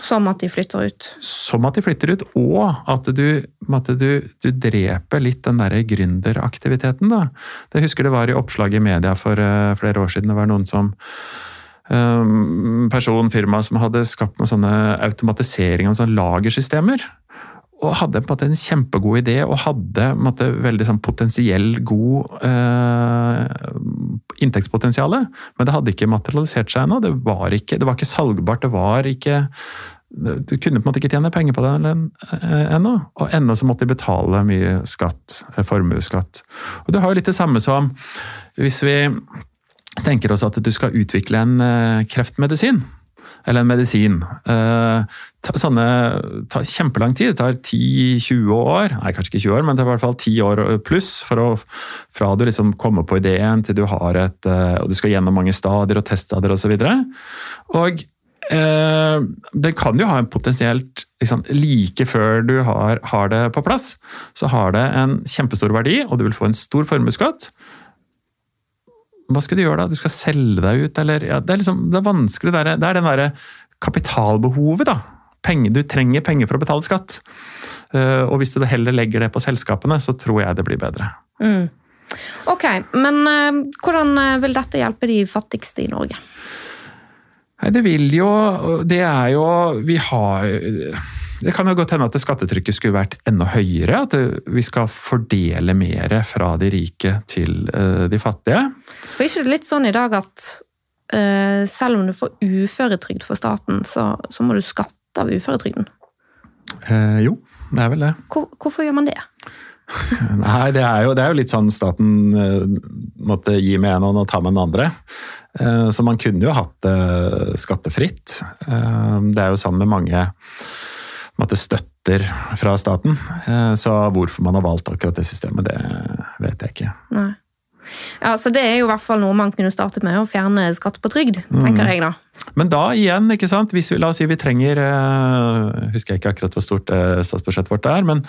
Speaker 1: Som at de flytter ut?
Speaker 2: som at de flytter ut, og at du, at du, du dreper litt den der gründeraktiviteten. Da. Det jeg husker det var i oppslag i media for eh, flere år siden. Det var noen som person, firma, som hadde skapt noen sånne automatisering av sånne lagersystemer. Og hadde på en måte en kjempegod idé og hadde på en måte, veldig sånn potensiell god eh, inntektspotensialet, men det hadde ikke materialisert seg ennå. Det, var ikke- det var ikke salgbart, det var ikke Du kunne på en måte ikke tjene penger på det ennå, og ennå så måtte de betale mye skatt, eh, formuesskatt. Og det har jo litt det samme som hvis vi tenker oss at du skal utvikle en eh, kreftmedisin, eller en medisin. Eh, Sånne tar kjempelang tid. Det tar 10-20 år, nei kanskje ikke 20 år, men det er i hvert fall 10 år pluss for å, fra du liksom kommer på ideen til du har et eh, Og du skal gjennom mange stadier og teststadier osv. Og, og eh, det kan jo ha en potensielt liksom, Like før du har, har det på plass, så har det en kjempestor verdi, og du vil få en stor formuesskatt hva skal du gjøre da? Du skal selge deg ut, eller ja, Det er liksom, det er vanskelig. Det er, det er den derre kapitalbehovet, da. Penge, du trenger penger for å betale skatt. Uh, og hvis du heller legger det på selskapene, så tror jeg det blir bedre.
Speaker 1: Mm. Ok, men uh, hvordan eh, vil dette hjelpe de fattigste i Norge?
Speaker 2: Nei, det vil jo Det er jo Vi har Det kan jo godt hende at skattetrykket skulle vært enda høyere. At vi skal fordele mer fra de rike til eh, de fattige.
Speaker 1: For ikke det er litt sånn i dag at uh, selv om du får uføretrygd for staten, så, så må du skatte av uføretrygden?
Speaker 2: Uh, jo, det er vel det.
Speaker 1: Hvor, hvorfor gjør man det?
Speaker 2: Nei, det er, jo, det er jo litt sånn staten uh, måtte gi med en hånd og ta med den andre. Uh, så man kunne jo hatt det skattefritt. Eh, det er jo sånn med mange måtte, støtter fra staten. Eh, så hvorfor man har valgt akkurat det systemet, det vet jeg ikke.
Speaker 1: Nei. Ja, så Det er jo i hvert fall noe man kunne startet med, å fjerne skatt på trygd, tenker jeg da.
Speaker 2: Men da igjen, ikke sant? Hvis vi, la oss si vi trenger uh, Husker jeg ikke akkurat hvor stort uh, statsbudsjettet vårt er, men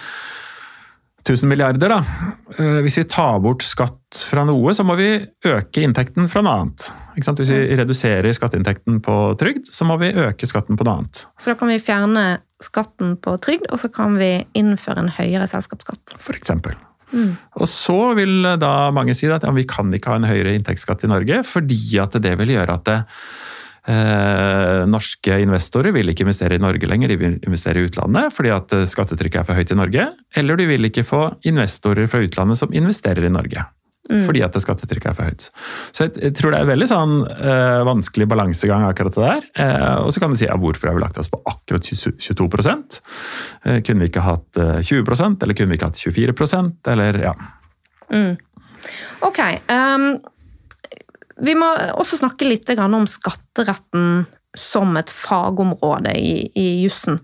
Speaker 2: 1000 milliarder, da. Uh, Hvis vi tar bort skatt fra noe, så må vi øke inntekten fra noe annet. Ikke sant? Hvis vi reduserer skatteinntekten på trygd, så må vi øke skatten på noe annet.
Speaker 1: Så da kan vi fjerne skatten på trygd, og så kan vi innføre en høyere selskapsskatt.
Speaker 2: For eksempel.
Speaker 1: Mm.
Speaker 2: Og så vil da mange si at ja, vi kan ikke ha en høyere inntektsskatt i Norge, fordi at det vil gjøre at det, eh, norske investorer vil ikke investere i Norge lenger, de vil investere i utlandet fordi at eh, skattetrykket er for høyt i Norge. Eller du vil ikke få investorer fra utlandet som investerer i Norge. Fordi at det skattetrykket er for høyt. Så jeg, jeg tror det er veldig sånn eh, vanskelig balansegang akkurat det der. Eh, og så kan du si ja, hvorfor har vi lagt oss på akkurat 22 eh, Kunne vi ikke hatt eh, 20% eller kunne vi ikke hatt 24% eller ja.
Speaker 1: Mm. Ok. Um, vi må også snakke litt grann om skatteretten som et fagområde i, i jussen.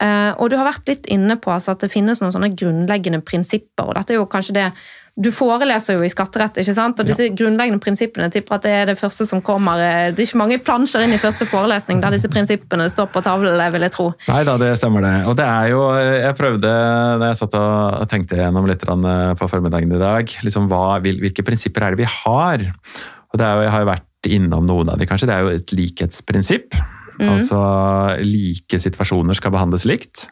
Speaker 1: Eh, og du har vært litt inne på altså, at det finnes noen sånne grunnleggende prinsipper. og dette er jo kanskje det du foreleser jo i skatterett, ikke sant? og disse grunnleggende prinsippene tipper at det er det første som kommer. eh, Det er ikke mange plansjer inn i første forelesning der disse prinsippene står på tavlen, vil jeg tro.
Speaker 2: Nei da, det stemmer det. Og det er jo Jeg prøvde da jeg satt og tenkte gjennom litt eh, på formiddagen i dag, liksom hva, hvilke prinsipper er det vi har? Og det er jo, Jeg har jo vært innom noen av de, kanskje. Det er jo et likhetsprinsipp. Altså like situasjoner skal behandles likt.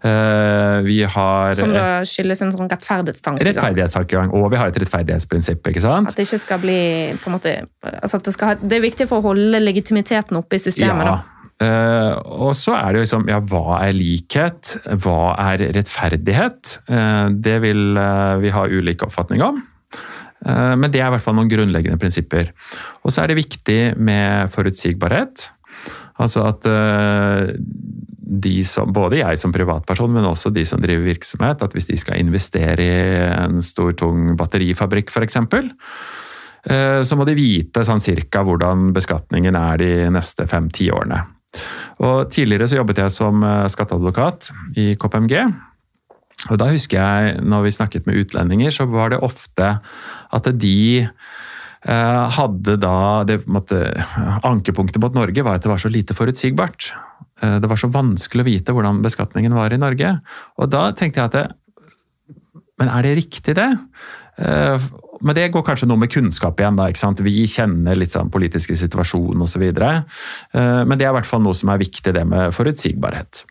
Speaker 2: Eh, Vi har
Speaker 1: Som da skyldes en sånn rettferdighetstankegang.
Speaker 2: rettferdighetstankegang, og vi har et rettferdighetsprinsipp. ikke sant?
Speaker 1: At det ikke skal bli på en måte, altså at det, skal ha, det er viktig for å holde legitimiteten oppe i systemet.
Speaker 2: Ja.
Speaker 1: da.
Speaker 2: Uh, og så er det jo liksom, ja, hva er likhet? Hva er rettferdighet? Uh, det vil uh, vi ha ulike oppfatninger om. Men det er i hvert fall noen grunnleggende prinsipper. Og så er det viktig med forutsigbarhet. Altså at de som, både jeg som privatperson, men også de som driver virksomhet, at hvis de skal investere i en stor, tung batterifabrikk f.eks., eh, så må de vite sånn cirka hvordan beskatningen er de neste fem-ti årene. Og Tidligere så jobbet jeg som eh, skatteadvokat i KPMG. Og da husker jeg, når vi snakket med utlendinger, så var det ofte at de eh, hadde da det, måtte, Ankepunktet mot Norge var at det var så lite forutsigbart. Eh, Det var så vanskelig å vite hvordan beskatningen var i Norge. Og da tenkte jeg at det, Men er det riktig, det? Eh, Men det går kanskje noe med kunnskap igjen. da, ikke sant? Vi kjenner litt sånn politiske situasjon osv. Men det er i hvert fall noe som er viktig, det med forutsigbarhet.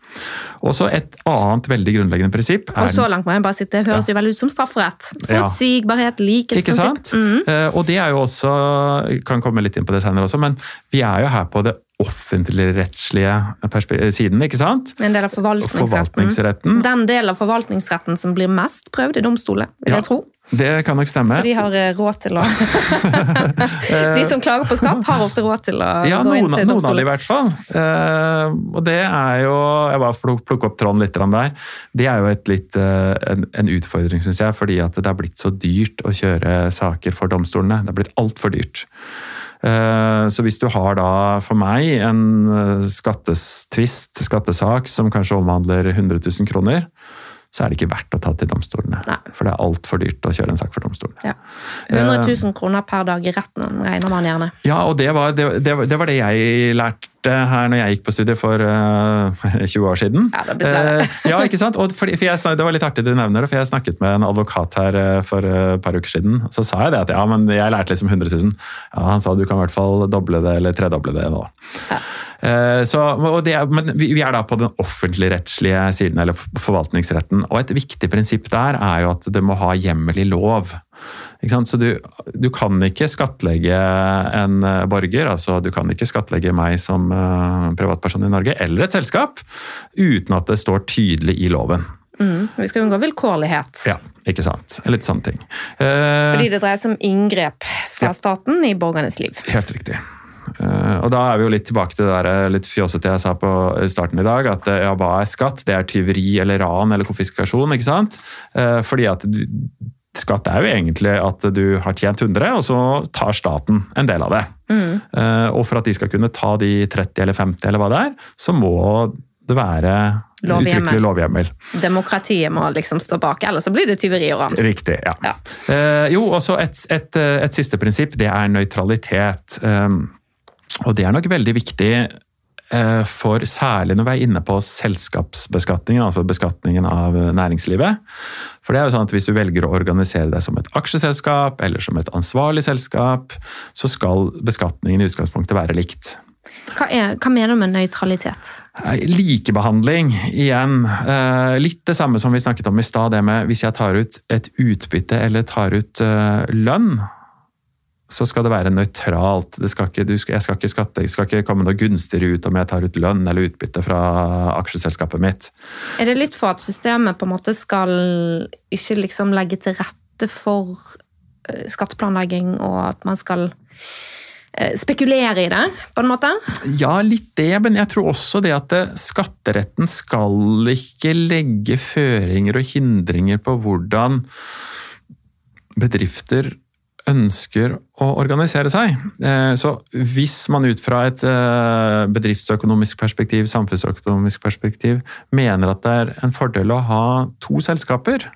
Speaker 2: Og så Et annet veldig grunnleggende prinsipp er
Speaker 1: Og så langt må jeg bare sitte, det høres jo veldig ut som strafferett. Forutsigbarhet, likhetsprinsipp. Mm.
Speaker 2: Eh, Og det er jo også, kan komme litt inn på det senere også, men vi er jo her på det offentligrettslige perspe- siden, ikke sant?
Speaker 1: En del av forvaltningsretten.
Speaker 2: Forvaltningsretten.
Speaker 1: Den delen av forvaltningsretten som blir mest prøvd i domstolen, vil
Speaker 2: Ja.
Speaker 1: jeg tro.
Speaker 2: Det kan nok stemme.
Speaker 1: For de har eh, råd til å De som klager på skatt, har ofte råd til å
Speaker 2: Ja,
Speaker 1: gå inn til domstolen.
Speaker 2: noen av de i hvert fall. Eh, og det er jo Jeg bare pluk- plukker opp tråden litt der. Det er jo et litt, eh, en, en utfordring, syns jeg, fordi at det har blitt så dyrt å kjøre saker for domstolene. Det har blitt altfor dyrt. Så hvis du har da, for meg, en skattetvist, skattesak, som kanskje omhandler 100 000 kroner, så er det ikke verdt å ta til domstolene.
Speaker 1: Nei.
Speaker 2: For det er altfor dyrt å kjøre en sak for domstolene.
Speaker 1: Ja. 100 000 kroner per dag i retten regner man gjerne.
Speaker 2: Ja, og det var det, det, var- det var det jeg lærte her når jeg gikk på studiet for uh, 20 år siden.
Speaker 1: Ja, det verre.
Speaker 2: Eh, ja, ikke sant? Og for, for jeg, det var litt artig du nevner det, for jeg snakket med en advokat her eh, for eh, et par uker siden. Så sa jeg det at ja, men jeg lærte liksom 100 000. Ja, han sa du kan i hvert fall doble det eller tredoble det nå. Ja. Så, og det, men vi vi er da på den offentligrettslige siden, eller forvaltningsretten. Og et viktig prinsipp der er jo at det må ha hjemmel i lov. Så du, du kan ikke skattlegge en eh, borger, altså du kan ikke skattlegge meg som eh, privatperson i Norge, eller et selskap, uten at det står tydelig i loven.
Speaker 1: Mm. Vi skal unngå vilkårlighet.
Speaker 2: Ja, ikke sant? Litt sånne ting. Eh,
Speaker 1: Fordi det dreier seg om inngrep fra
Speaker 2: Ja.
Speaker 1: staten i borgernes liv.
Speaker 2: Helt riktig. Eh, og da er vi jo litt tilbake til det der eh, litt fjåsete jeg sa på starten i dag, at ja, hva er skatt? Det er tyveri eller ran eller konfiskasjon, ikke sant? Eh, fordi at skatt er jo egentlig at du har tjent 100, og så tar staten en del av det. Mm. og for at de skal kunne ta de 30 eller 50 eller hva det er, så må det være uttrykkelig lovhjemmel.
Speaker 1: Demokratiet må liksom stå bak, ellers så blir det tyveri og ran.
Speaker 2: Riktig, ja.
Speaker 1: Ja.
Speaker 2: Eh, jo, også et, et, et siste prinsipp, det er nøytralitet. Um, og det er nok veldig viktig eh, for særlig når vi er inne på selskapsbeskatningen, altså beskatningen av næringslivet. For det er jo sånn at hvis du velger å organisere deg som et aksjeselskap eller som et ansvarlig selskap, så skal beskatningen i utgangspunktet være likt.
Speaker 1: Hva, er, hva mener du med nøytralitet?
Speaker 2: Likebehandling, igjen. Eh, litt det samme som vi snakket om i stad, det med hvis jeg tar ut et utbytte eller tar ut eh, lønn, så skal det være nøytralt. Det skal ikke, skal, jeg skal ikke, skatte, jeg skal ikke komme noe gunstigere ut om jeg tar ut lønn eller utbytte fra aksjeselskapet mitt.
Speaker 1: Er det litt for at systemet på en måte skal ikke liksom legge til rette for eh, skatteplanlegging, og at man skal eh, spekulere i det, på en måte?
Speaker 2: Ja, litt det, men jeg tror også det at skatteretten skal ikke legge føringer og hindringer på hvordan bedrifter ønsker å organisere seg. Eh, Så hvis man ut fra et eh, bedriftsøkonomisk perspektiv, samfunnsøkonomisk perspektiv, mener at det er en fordel å ha to selskaper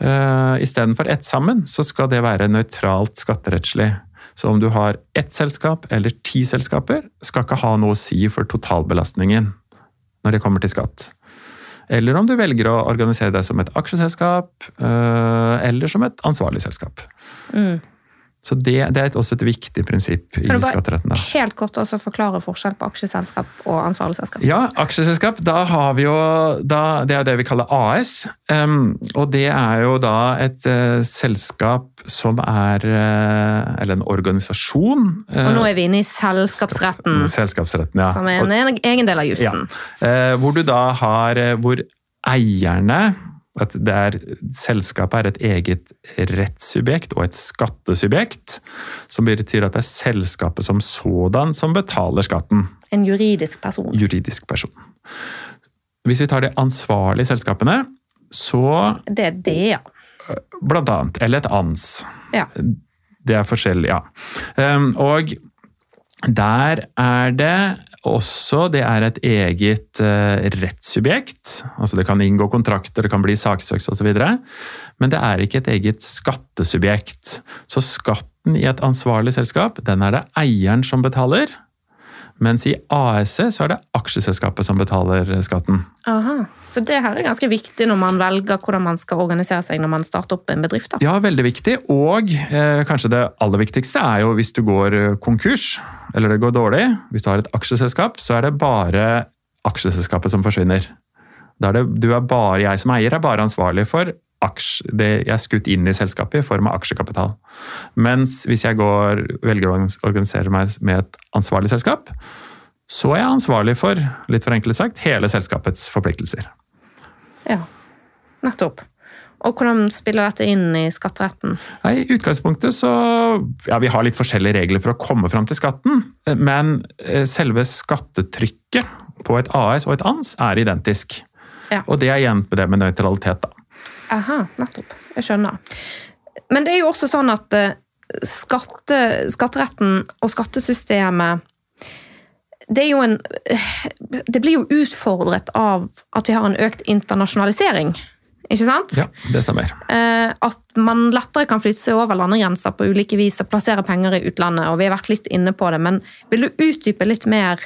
Speaker 2: eh, istedenfor ett sammen, så skal det være nøytralt skatterettslig. Så om du har ett selskap eller ti selskaper, skal ikke ha noe å si for totalbelastningen når det kommer til skatt. Eller om du velger å organisere deg som et aksjeselskap øh, eller som et ansvarlig selskap.
Speaker 1: Mm.
Speaker 2: Så det, det er et, også et viktig prinsipp i skatteretten. Da.
Speaker 1: helt kort også forklare forskjell på aksjeselskap og ansvarlig selskap?
Speaker 2: Ja, aksjeselskap, da har vi jo da, Det er det vi kaller AS. Um, og det er jo da et uh, selskap som er uh, Eller en organisasjon.
Speaker 1: Og nå er vi inne i selskapsretten,
Speaker 2: Selskapsretten, ja.
Speaker 1: som er en egen- egen del av jussen.
Speaker 2: Eh, hvor du da har Hvor eierne at er, Selskapet er et eget rettssubjekt og et skattesubjekt. Som betyr at det er selskapet som sådan som betaler skatten.
Speaker 1: En juridisk person.
Speaker 2: Juridisk person. Hvis vi tar de ansvarlige selskapene, så
Speaker 1: Det er det, ja.
Speaker 2: blant annet Eller et ANS.
Speaker 1: ja.
Speaker 2: Det er forskjellig, ja. Um, og der er det også Det er et eget uh, rettssubjekt. Altså det kan inngå kontrakter, det kan bli saksøks osv. Men det er ikke et eget skattesubjekt. Så skatten i et ansvarlig selskap, den er det eieren som betaler. Mens i AS-et så er det aksjeselskapet som betaler skatten.
Speaker 1: Aha. Så det her er ganske viktig når man velger hvordan man skal organisere seg når man starter opp en bedrift. da.
Speaker 2: Ja, veldig viktig. Og eh, kanskje det aller viktigste er jo hvis du går eh, konkurs, eller det går dårlig. Hvis du har et aksjeselskap, så er det bare aksjeselskapet som forsvinner. Da er det, du er bare, jeg som eier er bare ansvarlig for aksj, det jeg er skutt inn i selskapet i form av aksjekapital. Mens hvis jeg går, velger å organisere meg med et ansvarlig selskap, så er jeg ansvarlig for, litt forenklet sagt, hele selskapets forpliktelser.
Speaker 1: Ja, nettopp. Og hvordan spiller dette inn i skatteretten?
Speaker 2: I utgangspunktet så Ja, vi har litt forskjellige regler for å komme fram til skatten, men eh, selve skattetrykket på et AS og et ANS er identisk.
Speaker 1: Ja.
Speaker 2: Og det er igjen med det med nøytralitet, da.
Speaker 1: Aha, nettopp. Jeg skjønner. Men det er jo også sånn at eh, skatte, skatteretten og skattesystemet det, er jo en, eh, det blir jo utfordret av at vi har en økt internasjonalisering. Ikke sant?
Speaker 2: Ja, det stemmer.
Speaker 1: Eh, At man lettere kan flytte seg over landegrenser på ulike vis og plassere penger i utlandet. og Vi har vært litt inne på det, men vil du utdype litt mer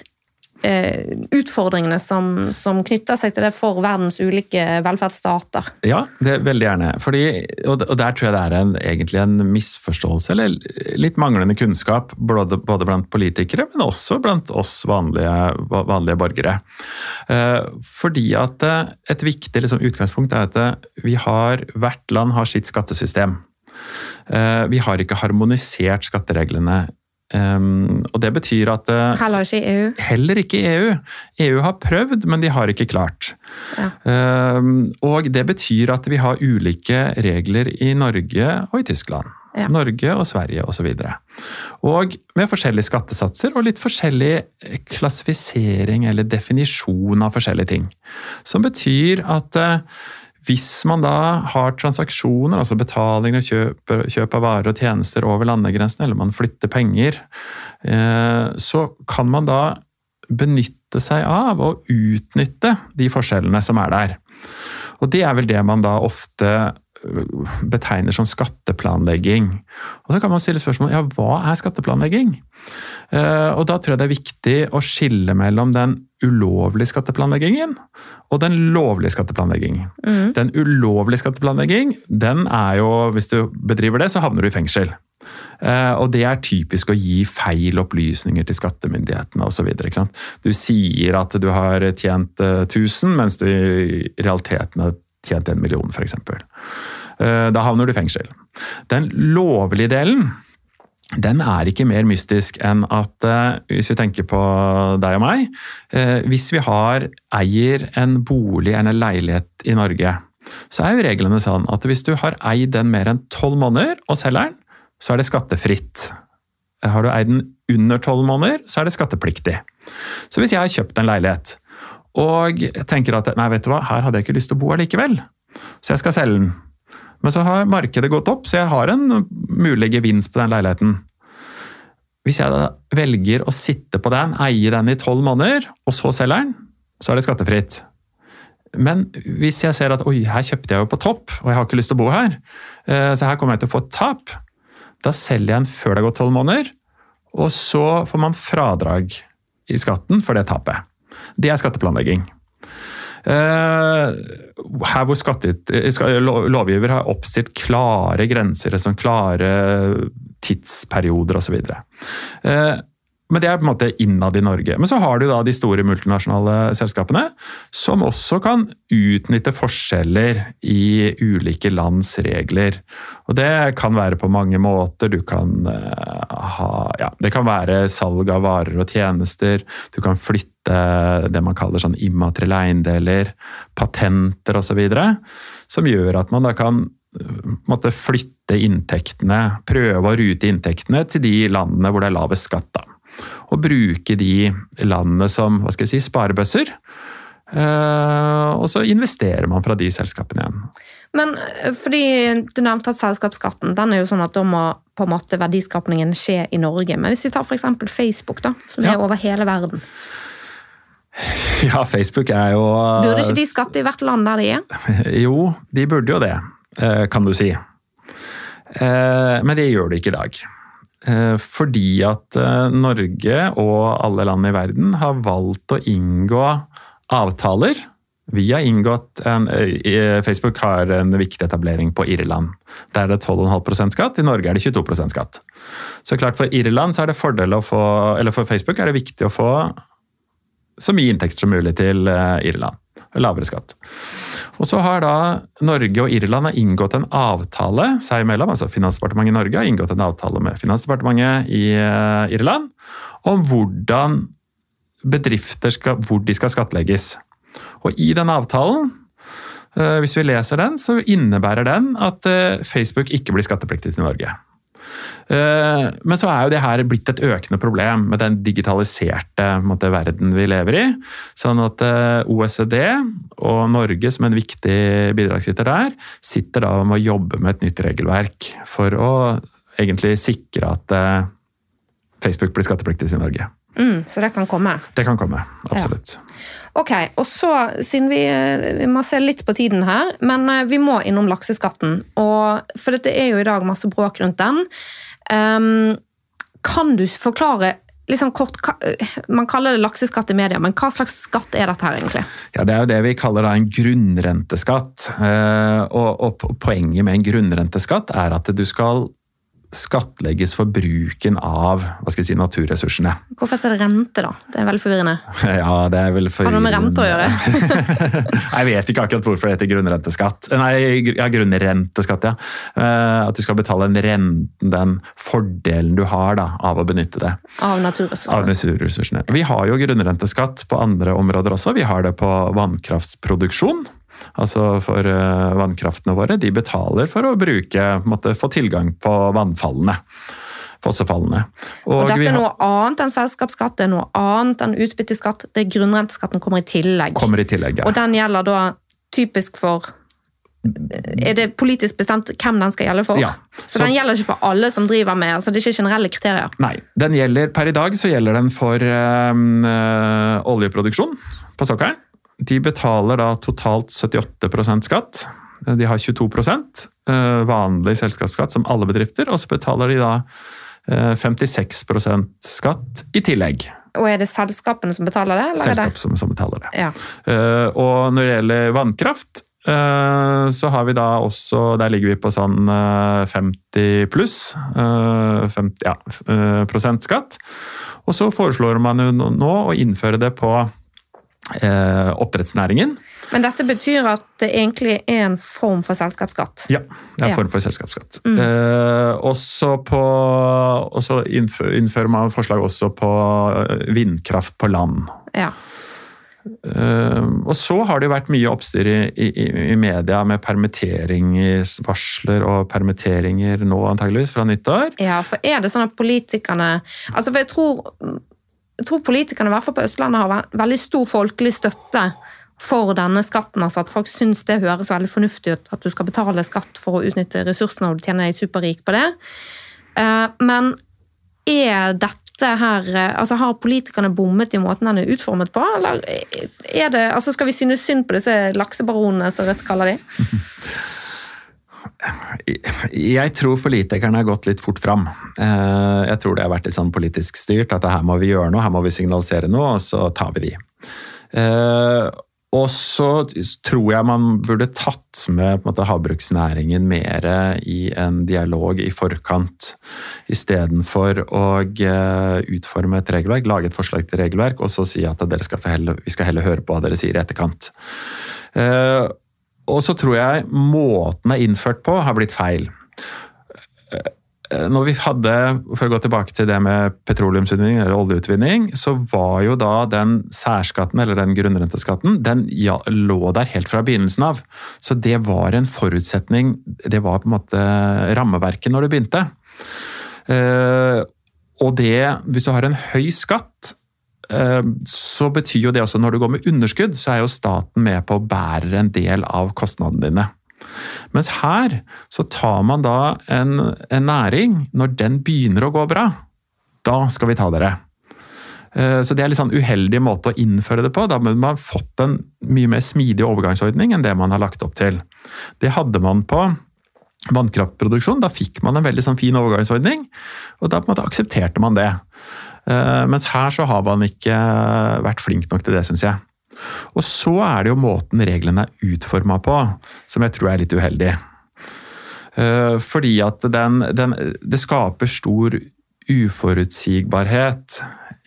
Speaker 1: utfordringene som, som knytter seg til det for verdens ulike velferdsstater?
Speaker 2: Ja, det er veldig gjerne. Fordi, og og der tror jeg det er en, egentlig en misforståelse, eller litt manglende kunnskap, både, både blant politikere, men også blant oss vanlige, vanlige borgere. Eh, fordi at eh, et viktig liksom, utgangspunkt er at eh, vi har, hvert land har sitt skattesystem. Eh, Vi har ikke harmonisert skattereglene. Um, og det betyr at eh,
Speaker 1: Heller ikke i EU.
Speaker 2: Heller ikke EU. EU har prøvd, men de har ikke klart.
Speaker 1: Ja.
Speaker 2: Um, og det betyr at vi har ulike regler i Norge og i Tyskland.
Speaker 1: Ja.
Speaker 2: Norge og Sverige osv. Og, så og med forskjellige skattesatser og litt forskjellig klassifisering eller definisjon av forskjellige ting. Som betyr at eh, hvis man da har transaksjoner, altså betalinger og kjøp, kjøp av varer og tjenester over landegrensene, eller man flytter penger, eh, så kan man da benytte seg av og utnytte de forskjellene som er der. Og det er vel det man da ofte betegner som skatteplanlegging. Og så kan man stille spørsmål ja, hva er skatteplanlegging? Eh, Og da tror jeg det er viktig å skille mellom den ulovlige skatteplanleggingen og den lovlige skatteplanleggingen.
Speaker 1: Mm.
Speaker 2: Den ulovlige skatteplanlegging, den er jo Hvis du bedriver det, så havner du i fengsel. Eh, Og det er typisk å gi feil opplysninger til skattemyndighetene osv. Du sier at du har tjent eh, 1000, mens du i realiteten har tjent en million, f.eks. Da havner du i fengsel. Den lovlige delen den er ikke mer mystisk enn at eh, hvis vi tenker på deg og meg eh, Hvis vi har, eier en bolig eller en leilighet i Norge, så er jo reglene sånn at hvis du har eid den mer enn tolv måneder og selger den, så er det skattefritt. Har du eid den under tolv måneder, så er det skattepliktig. Så hvis jeg har kjøpt en leilighet og tenker at nei, vet du hva, her hadde jeg ikke lyst til å bo allikevel, så jeg skal selge den. Men så har markedet gått opp, så jeg har en mulig gevinst på den leiligheten. Hvis jeg da velger å sitte på den, eie den i tolv måneder, og så selger den, så er det skattefritt. Men hvis jeg ser at oi, her kjøpte jeg jo på topp, og jeg har ikke lyst til å bo her, eh, så her kommer jeg til å få et tap, da selger jeg den før det har gått tolv måneder, og så får man fradrag i skatten for det tapet. Det er skatteplanlegging. Eh, her hvor skattet, eh, lovgiver har oppstilt klare grenser, sånn klare tidsperioder osv. Men det er på en måte innad i Norge. Men så har du da de store multinasjonale selskapene, som også kan utnytte forskjeller i ulike lands regler. Og det kan være på mange måter. Du kan eh, ha ja, Det kan være salg av varer og tjenester. Du kan flytte det man kaller sånn immaterielle eiendeler, patenter osv. Som gjør at man da kan eh, måtte flytte inntektene, prøve å rute inntektene til de landene hvor det er lavest skatt. da og bruke de landene som hva skal jeg si, sparebøsser. Eh, og så investerer man fra de selskapene igjen.
Speaker 1: Men eh, fordi du nevnte at selskapsskatten, den er jo sånn at da må på en måte verdiskapningen skje i Norge. Men hvis vi tar f.eks. Facebook, da, som
Speaker 2: Ja.
Speaker 1: er over hele verden.
Speaker 2: Ja, Facebook er jo
Speaker 1: Burde ikke de skatte i hvert land der de er?
Speaker 2: Jo, de burde jo det, eh, kan du si. Eh, Men det gjør de ikke i dag. Eh, Fordi at eh, Norge og alle land i verden har valgt å inngå avtaler. Vi har inngått en, eh, Facebook har en viktig etablering på Irland. Der er det 12,5% skatt, i Norge er det 22% skatt. Så klart For Irland så er det fordel å få, eller for Facebook er det viktig å få så mye inntekter som mulig til Irland. Lavere skatt. Og så har da Norge og Irland inngått en avtale seg imellom, altså Finansdepartementet i Norge har inngått en avtale med Finansdepartementet i eh, Irland om hvordan bedrifter skal, hvor de skal skattlegges. Og i den avtalen, eh, hvis vi leser den, så innebærer den at eh, Facebook ikke blir skattepliktig til Norge. Eh, men så er jo det her blitt et økende problem med den digitaliserte måte, verden vi lever i. Sånn at OECD og Norge som en viktig bidragsyter der, sitter da med å jobbe med et nytt regelverk for å egentlig sikre at Facebook blir skattepliktig i Norge.
Speaker 1: Mm, så det kan komme?
Speaker 2: Det kan komme, absolutt. Ja.
Speaker 1: Ok, og så, siden vi, vi, må se litt på tiden her, men eh, vi må innom lakseskatten. Og, for dette er jo i dag masse bråk rundt den. Um, kan du forklare liksom kort, Man kaller det lakseskatt i media, men hva slags skatt er dette her egentlig?
Speaker 2: Ja, Det er jo det vi kaller en grunnrenteskatt. Eh, og, og Poenget med en grunnrenteskatt er at du skal skattlegges for bruken av hva skal jeg si, naturressursene.
Speaker 1: Hvorfor heter det rente, da? Det er veldig forvirrende.
Speaker 2: Ja, det er vel
Speaker 1: Har det noe med rente å gjøre?
Speaker 2: jeg vet ikke akkurat hvorfor det heter grunnrenteskatt. Nei, ja, grunnrenteskatt, ja. Eh, at du skal betale den renten, den fordelen du har da, av å benytte det.
Speaker 1: Av naturressursene.
Speaker 2: Av naturressursene. Vi har jo grunnrenteskatt på andre områder også. Vi har det på vannkraftsproduksjon altså for eh, vannkraftene våre, de betaler for å bruke, måtte få tilgang på vannfallene. Fossefallene.
Speaker 1: Og, og dette er noe annet enn selskapsskatt, det er noe annet enn utbytteskatt. det er Grunnrenteskatten kommer i tillegg.
Speaker 2: Kommer i tillegg, ja.
Speaker 1: Og den gjelder da typisk for er det politisk bestemt hvem den skal gjelde for?
Speaker 2: Ja,
Speaker 1: så, så, den gjelder ikke for alle som driver med altså Det er ikke generelle kriterier?
Speaker 2: Nei. den gjelder, Per i dag så gjelder den for øh, oljeproduksjon på sokkelen. De betaler da totalt 78% skatt. De har 22 eh, vanlig selskapsskatt som alle bedrifter, og så betaler de da 56 eh, skatt i tillegg.
Speaker 1: Og er det selskapene som betaler det?
Speaker 2: Selskap som, som, betaler det.
Speaker 1: Ja.
Speaker 2: Eh, og når det gjelder vannkraft, så har vi da også Der ligger vi på sånn 50 pluss 50, ja, prosent skatt. Og så foreslår man jo nå å innføre det på eh, oppdrettsnæringen.
Speaker 1: Men dette betyr at det egentlig er en form for selskapsskatt?
Speaker 2: Ja, det er en form for selskapsskatt. Mm. Eh, på, også innfører man forslag også på eh, vindkraft på land.
Speaker 1: Ja.
Speaker 2: Uh, og så har det jo vært mye oppstyr i, i, i, media med permitteringsvarsler og permitteringer nå antageligvis fra nyttår.
Speaker 1: Ja, for er det sånn at politikerne altså for jeg tror jeg tror politikerne i hvert fall på Østlandet har veldig stor folkelig støtte for denne skatten. altså At folk syns det høres veldig fornuftig ut at du skal betale skatt for å utnytte ressursene og du tjener deg superrik på det. Eh, men er dette her altså Har politikerne bommet i måten den er utformet på, eller er det, altså skal vi synes synd på disse laksebaronene, som Rødt kaller de?
Speaker 2: Jeg tror politikerne har gått litt fort fram. Eh, jeg tror det har vært litt sånn politisk styrt, at her må vi gjøre noe, her må vi signalisere noe, og så tar vi de. Eh, og så tror jeg man burde tatt med måte, havbruksnæringen mer i en dialog i forkant, istedenfor å eh, utforme et regelverk, lage et forslag til regelverk, og så si at skal heller, vi skal heller høre på hva dere sier i etterkant. Og så tror jeg måten det er innført på, har blitt feil. Når vi hadde, For å gå tilbake til det med petroleumsutvinning eller oljeutvinning, så var jo da den særskatten, eller den grunnrenteskatten, den ja, lå der helt fra begynnelsen av. Så det var en forutsetning, det var på en måte rammeverket når det begynte. Uh, og det, hvis du har en høy skatt, Eh, så betyr jo det også når du går med underskudd, så er jo staten med på å bære en del av kostnadene dine. Mens her så tar man da en, en næring, når den begynner å gå bra, da skal vi ta dere. Eh, så det er litt sånn uheldig måte å innføre det på. Da må man fått en mye mer smidig overgangsordning enn det man har lagt opp til. Det hadde man på vannkraftproduksjon. Da fikk man en veldig sånn fin overgangsordning, og da en aksepterte man det. Eh, mens her så har man ikke vært flink nok til det, syns jeg. Og så er det jo måten reglene er utforma på, som jeg tror er litt uheldig. Eh, fordi at den, den Det skaper stor uforutsigbarhet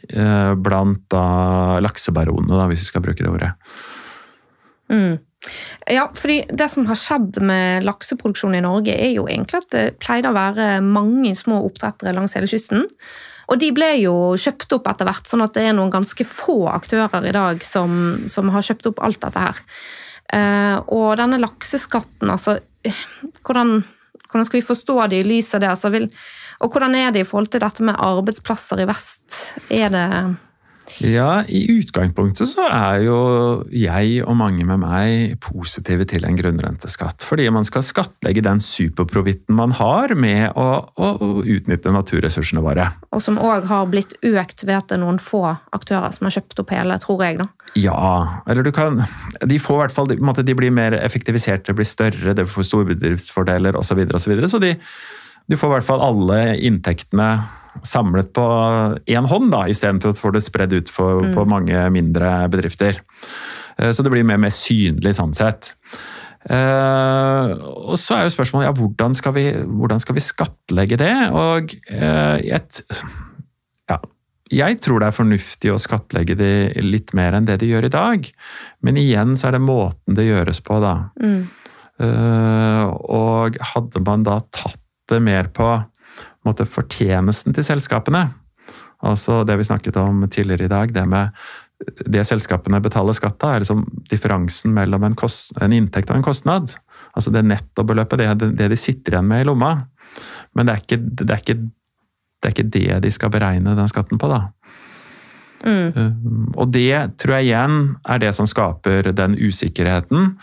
Speaker 2: eh, blant da laksebaronene, da, hvis vi skal bruke det ordet.
Speaker 1: Mm. Ja, fordi Det som har skjedd med lakseproduksjon i Norge, er jo egentlig at det pleide å være mange små oppdrettere langs hele kysten. Og de ble jo kjøpt opp etter hvert, sånn at det er noen ganske få aktører i dag som, som har kjøpt opp alt dette her. Eh, og denne lakseskatten, altså hvordan, hvordan, skal vi forstå det i lys av det? Altså, vil, og hvordan er det i forhold til dette med arbeidsplasser i vest? Er det
Speaker 2: ja, i utgangspunktet så er jo jeg og mange med meg positive til en grunnrenteskatt. Fordi man skal skattlegge den superprovitten man har med å, å, å utnytte naturressursene våre.
Speaker 1: Og som òg har blitt økt ved at det er noen få aktører som har kjøpt opp hele, tror jeg. da.
Speaker 2: Ja, eller du kan De får i hvert fall, de blir mer effektiviserte, blir større, det får stordriftsfordeler osv. Så, videre, og så, videre. så de, du får i hvert fall alle inntektene samlet på én hånd, da, istedenfor å få det spredd ut for, mm. på mange mindre bedrifter. Eh, så det blir mer, mer synlig sånn sett. Uh, og så er jo spørsmålet ja, hvordan skal vi, hvordan skal vi skattlegge det? Og uh, jeg, ja, jeg tror det er fornuftig å skattlegge det litt mer enn det de gjør i dag. Men igjen så er det måten det gjøres på, da. Mm. Uh, og hadde man da tatt det mer på måte, fortjenesten til selskapene. Altså det vi snakket om tidligere i dag, det med det selskapene betaler skatt av, er liksom differansen mellom en, kost, en, inntekt og en kostnad. Altså det nettobeløpet, det, det de sitter igjen med i lomma. Men det er, ikke, det, er ikke, det er ikke det de skal beregne den skatten på, da. Mm. Um, og det tror jeg igjen er det som skaper den usikkerheten,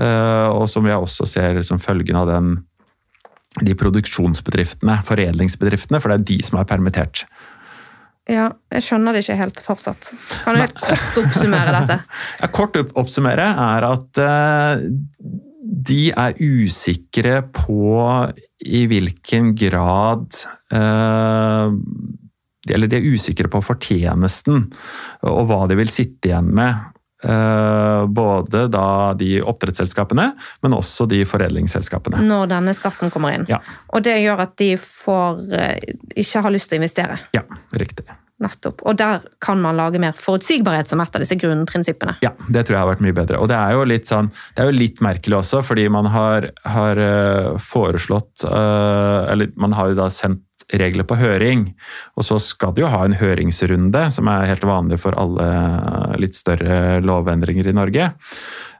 Speaker 2: uh, og som vi også ser som følgen av den de produksjonsbedriftene, foredlingsbedriftene, for det er de som er permittert.
Speaker 1: Ja, jeg skjønner det ikke helt fortsatt. Kan du helt kort oppsummere dette?
Speaker 2: Ja, kort oppsummere er at uh, de er usikre på i hvilken grad uh, Eller de er usikre på fortjenesten og hva de vil sitte igjen med Eh, både da de oppdrettsselskapene, men også de foredlingsselskapene.
Speaker 1: Når denne skatten kommer inn.
Speaker 2: Ja.
Speaker 1: Og det gjør at de får eh, ikke har lyst til å investere.
Speaker 2: Ja, riktig.
Speaker 1: Nettopp. Og der kan man lage mer forutsigbarhet som et av disse grunnprinsippene.
Speaker 2: Ja, det tror jeg har vært mye bedre. Og det er jo litt, sånn, det er jo litt merkelig også, fordi man har, har eh, foreslått Eller man har jo da sendt regler på høring. Og så skal de jo ha en høringsrunde, som er helt vanlig for alle litt større lovendringer i Norge.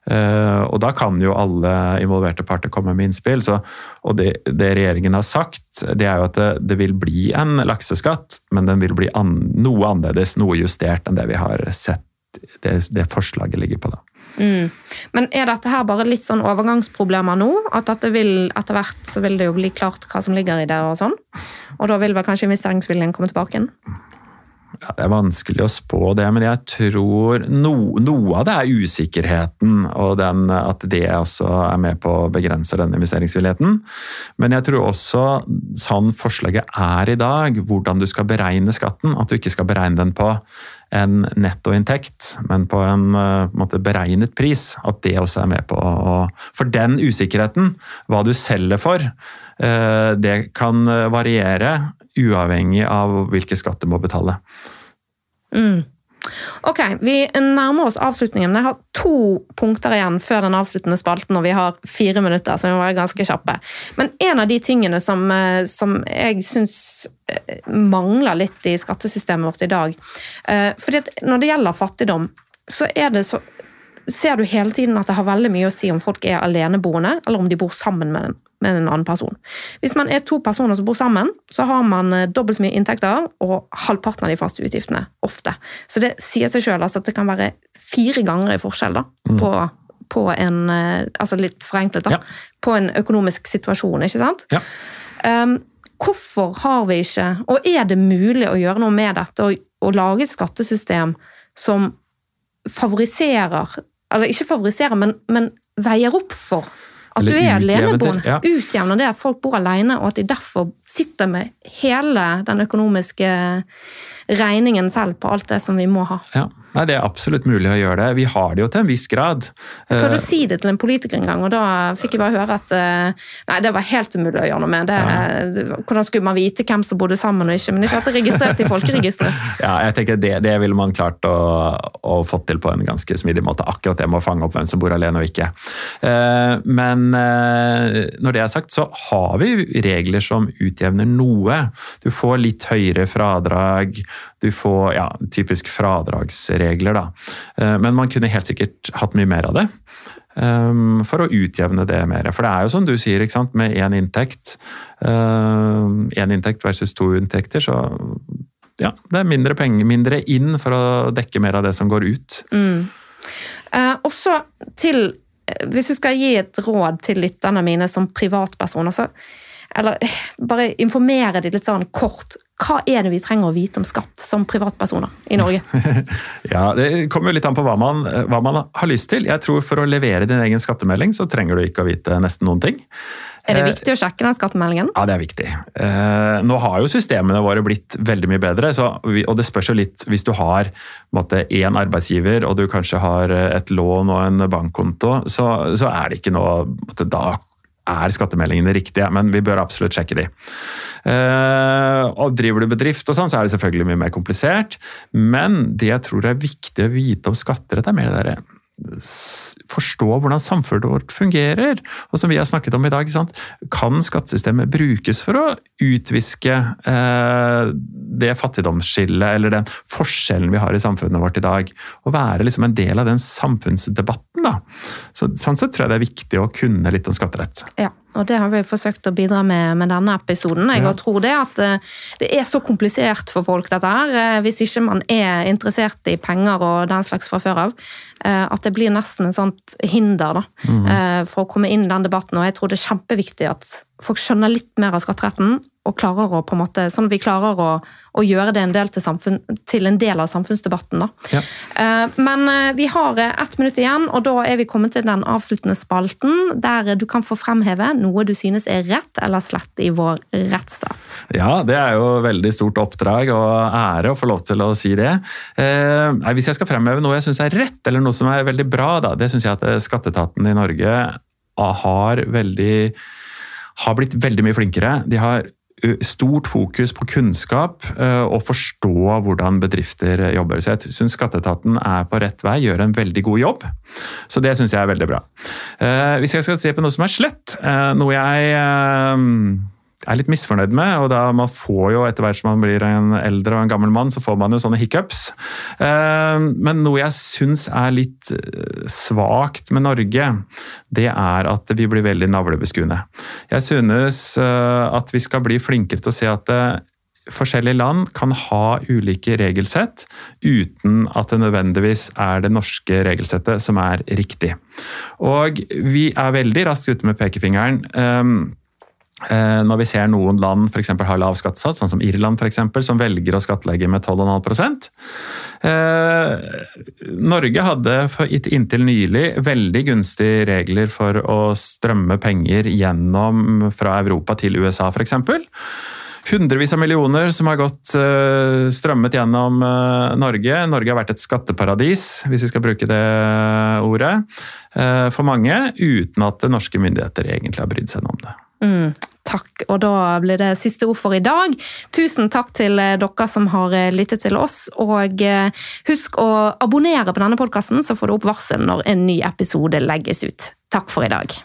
Speaker 2: Eh, og da kan jo alle involverte parter komme med innspill. Så, og det, det, regjeringen har sagt, det er jo at det, det vil bli en lakseskatt, men den vil bli an, noe annerledes, noe justert enn det vi har sett det, det forslaget ligger på. da.
Speaker 1: Mm. Men er dette her bare litt sånn overgangsproblemer nå? At dette vil, etter hvert så vil det jo bli klart hva som ligger i det, og sånn? Og da vil vel kanskje investeringsviljen komme tilbake igjen?
Speaker 2: Ja, det er vanskelig å spå det, men jeg tror no, noe av det er usikkerheten, og den, at det også er med på å begrense den investeringsvilligheten. Men jeg tror også, sånn forslaget er i dag, hvordan du skal beregne skatten, at du ikke skal beregne den på en nettoinntekt, men på en, på eh, en måte, beregnet pris. At det også er med på å For den usikkerheten, hva du selger for, eh, det kan variere uavhengig av hvilke skatt du må betale.
Speaker 1: Mm. Ok, Vi nærmer oss avslutningen. men Jeg har to punkter igjen før den avsluttende spalten, og vi har fire minutter, så vi må være ganske kjappe. Men en av de tingene som, eh, som jeg syns eh, mangler litt i skattesystemet vårt i dag eh, fordi at Når det gjelder fattigdom, så er det så ser du hele tiden at det har veldig mye å si om folk er aleneboende, eller om de bor sammen med med en annen person. Hvis man er to personer som bor sammen, så har man eh, dobbelt så mye inntekter og halvparten av de faste utgiftene. Ofte. Så det sier seg sjøl altså at det kan være fire ganger i forskjell da, mm. på, på, en eh, Altså litt forenklet, da. Ja. På en økonomisk situasjon, ikke sant?
Speaker 2: Ja.
Speaker 1: Um, hvorfor har vi ikke, og er det mulig å gjøre noe med dette, og, og lage et skattesystem som favoriserer eller ikke favoriserer, men, men veier opp for at Eller du er aleneboende. Ja. Utjevner det at folk bor alene, og at de derfor sitter med hele den økonomiske regningen selv på alt det som vi må ha.
Speaker 2: Ja. Nei, Det er absolutt mulig å gjøre det. Vi har det jo til en viss grad.
Speaker 1: Jeg prøvde å si det til en politiker en gang, og da fikk jeg bare høre at nei, det var helt umulig å gjøre noe med. Det, ja. Hvordan skulle man vite hvem som bodde sammen og ikke, men ikke at det er registrert i folkeregisteret?
Speaker 2: ja, jeg tenker det, det ville man klart å, å fått til på en ganske smidig måte. Akkurat det med å fange opp hvem som bor alene og ikke. Men når det er sagt, så har vi regler som utjevner noe. Du får litt høyere fradrag, du får ja, typisk fradragsregler, da. Eh, men man kunne helt sikkert hatt mye mer av det. Um, for å utjevne det mer. For det er jo som du sier, med én inntekt Én um, inntekt versus to inntekter, så ja, det er mindre penger, mindre inn for å dekke mer av det som går ut.
Speaker 1: Mm. Eh, også til Hvis du skal gi et råd til lytterne mine som privatpersoner, så eller bare informere de litt sånn kort. Hva er det vi trenger å vite om skatt som privatpersoner i Norge?
Speaker 2: ja, Det kommer jo litt an på hva man, hva man, har lyst til. Jeg tror For å levere din egen skattemelding så trenger du ikke å vite nesten noen ting.
Speaker 1: Er det eh, viktig å sjekke den skattemeldingen?
Speaker 2: Ja, det er viktig. Eh, nå har jo systemene våre blitt veldig mye bedre. Så, og det spørs jo litt hvis du har én arbeidsgiver og du kanskje har et lån og en bankkonto, så, så er det ikke noe Da er skattemeldingene riktige, men vi bør absolutt sjekke de. Uh, og Driver du bedrift, og sånn, så er det selvfølgelig mye mer komplisert. Men det jeg tror er viktig å vite om skatterett, er mer det derre forstå hvordan samfunnet vårt fungerer. Og som vi har snakket om i dag, kan skattesystemet brukes for å utviske eh, det fattigdomsskillet eller den forskjellen vi har i samfunnet vårt i dag. Og være liksom en del av den samfunnsdebatten. Da. Så, sånn sett tror jeg det er viktig å kunne litt om skatterett.
Speaker 1: Ja. Og det har vi forsøkt å bidra med med denne episoden. Jeg ja. tror det at eh, det er så komplisert for folk, dette her. Eh, hvis ikke man er interessert i penger og den slags fra før av. Eh, at det blir nesten et sånt hinder da, mm. for å komme inn i den debatten. Og jeg tror det er kjempeviktig at folk skjønner litt mer av skatteretten, og klarer å på en måte, sånn at vi klarer å, å gjøre det en del til, samfunn, til, en del av samfunnsdebatten. Da. Ja. Eh, men eh, vi har eh, ett minutt igjen, og da er vi kommet til den avsluttende spalten, der du kan få fremheve noe du synes er rett eller slett i vår rettsstat.
Speaker 2: Ja, det er jo veldig stort oppdrag og ære å få lov til å si det. Hvis jeg skal fremheve noe jeg syns er rett, eller noe som er veldig bra, da, det syns jeg at skatteetaten i Norge har veldig har blitt veldig mye flinkere. De har stort fokus på kunnskap og forstå hvordan bedrifter jobber. Så jeg syns skatteetaten er på rett vei, gjør en veldig god jobb. Så det syns jeg er veldig bra. Hvis jeg skal se på noe som er slett, noe jeg er litt misfornøyd med. og da Man får jo etter hvert som man blir en eldre og en gammel mann, så får man jo sånne hiccups. Eh, men noe jeg syns er litt eh, svakt med Norge, det er at vi blir veldig navlebeskuende. Jeg synes eh, at vi skal bli flinkere til å se at forskjellige land kan ha ulike regelsett uten at det nødvendigvis er det norske regelsettet som er riktig. Og vi er veldig raskt ute med pekefingeren. Eh, når vi ser noen land for har lav skattesats, sånn som Irland for eksempel, som velger å skattlegge med 12,5 eh, Norge hadde inntil nylig veldig gunstige regler for å strømme penger gjennom fra Europa til USA f.eks. Hundrevis av millioner som har gått uh, strømmet gjennom Norge. Norge har vært et skatteparadis, hvis vi skal bruke det ordet, for mange, uten at norske myndigheter egentlig har brydd seg noe om det.
Speaker 1: Mm, takk. Og da blir det siste ord for i dag. Tusen takk til eh, dere som har eh, lyttet til oss. Og eh, husk å abonnere på denne podkasten, så får du opp varsel når en ny episode legges ut. Takk for i dag.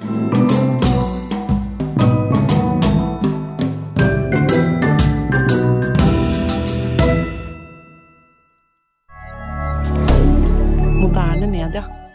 Speaker 3: Moderne media.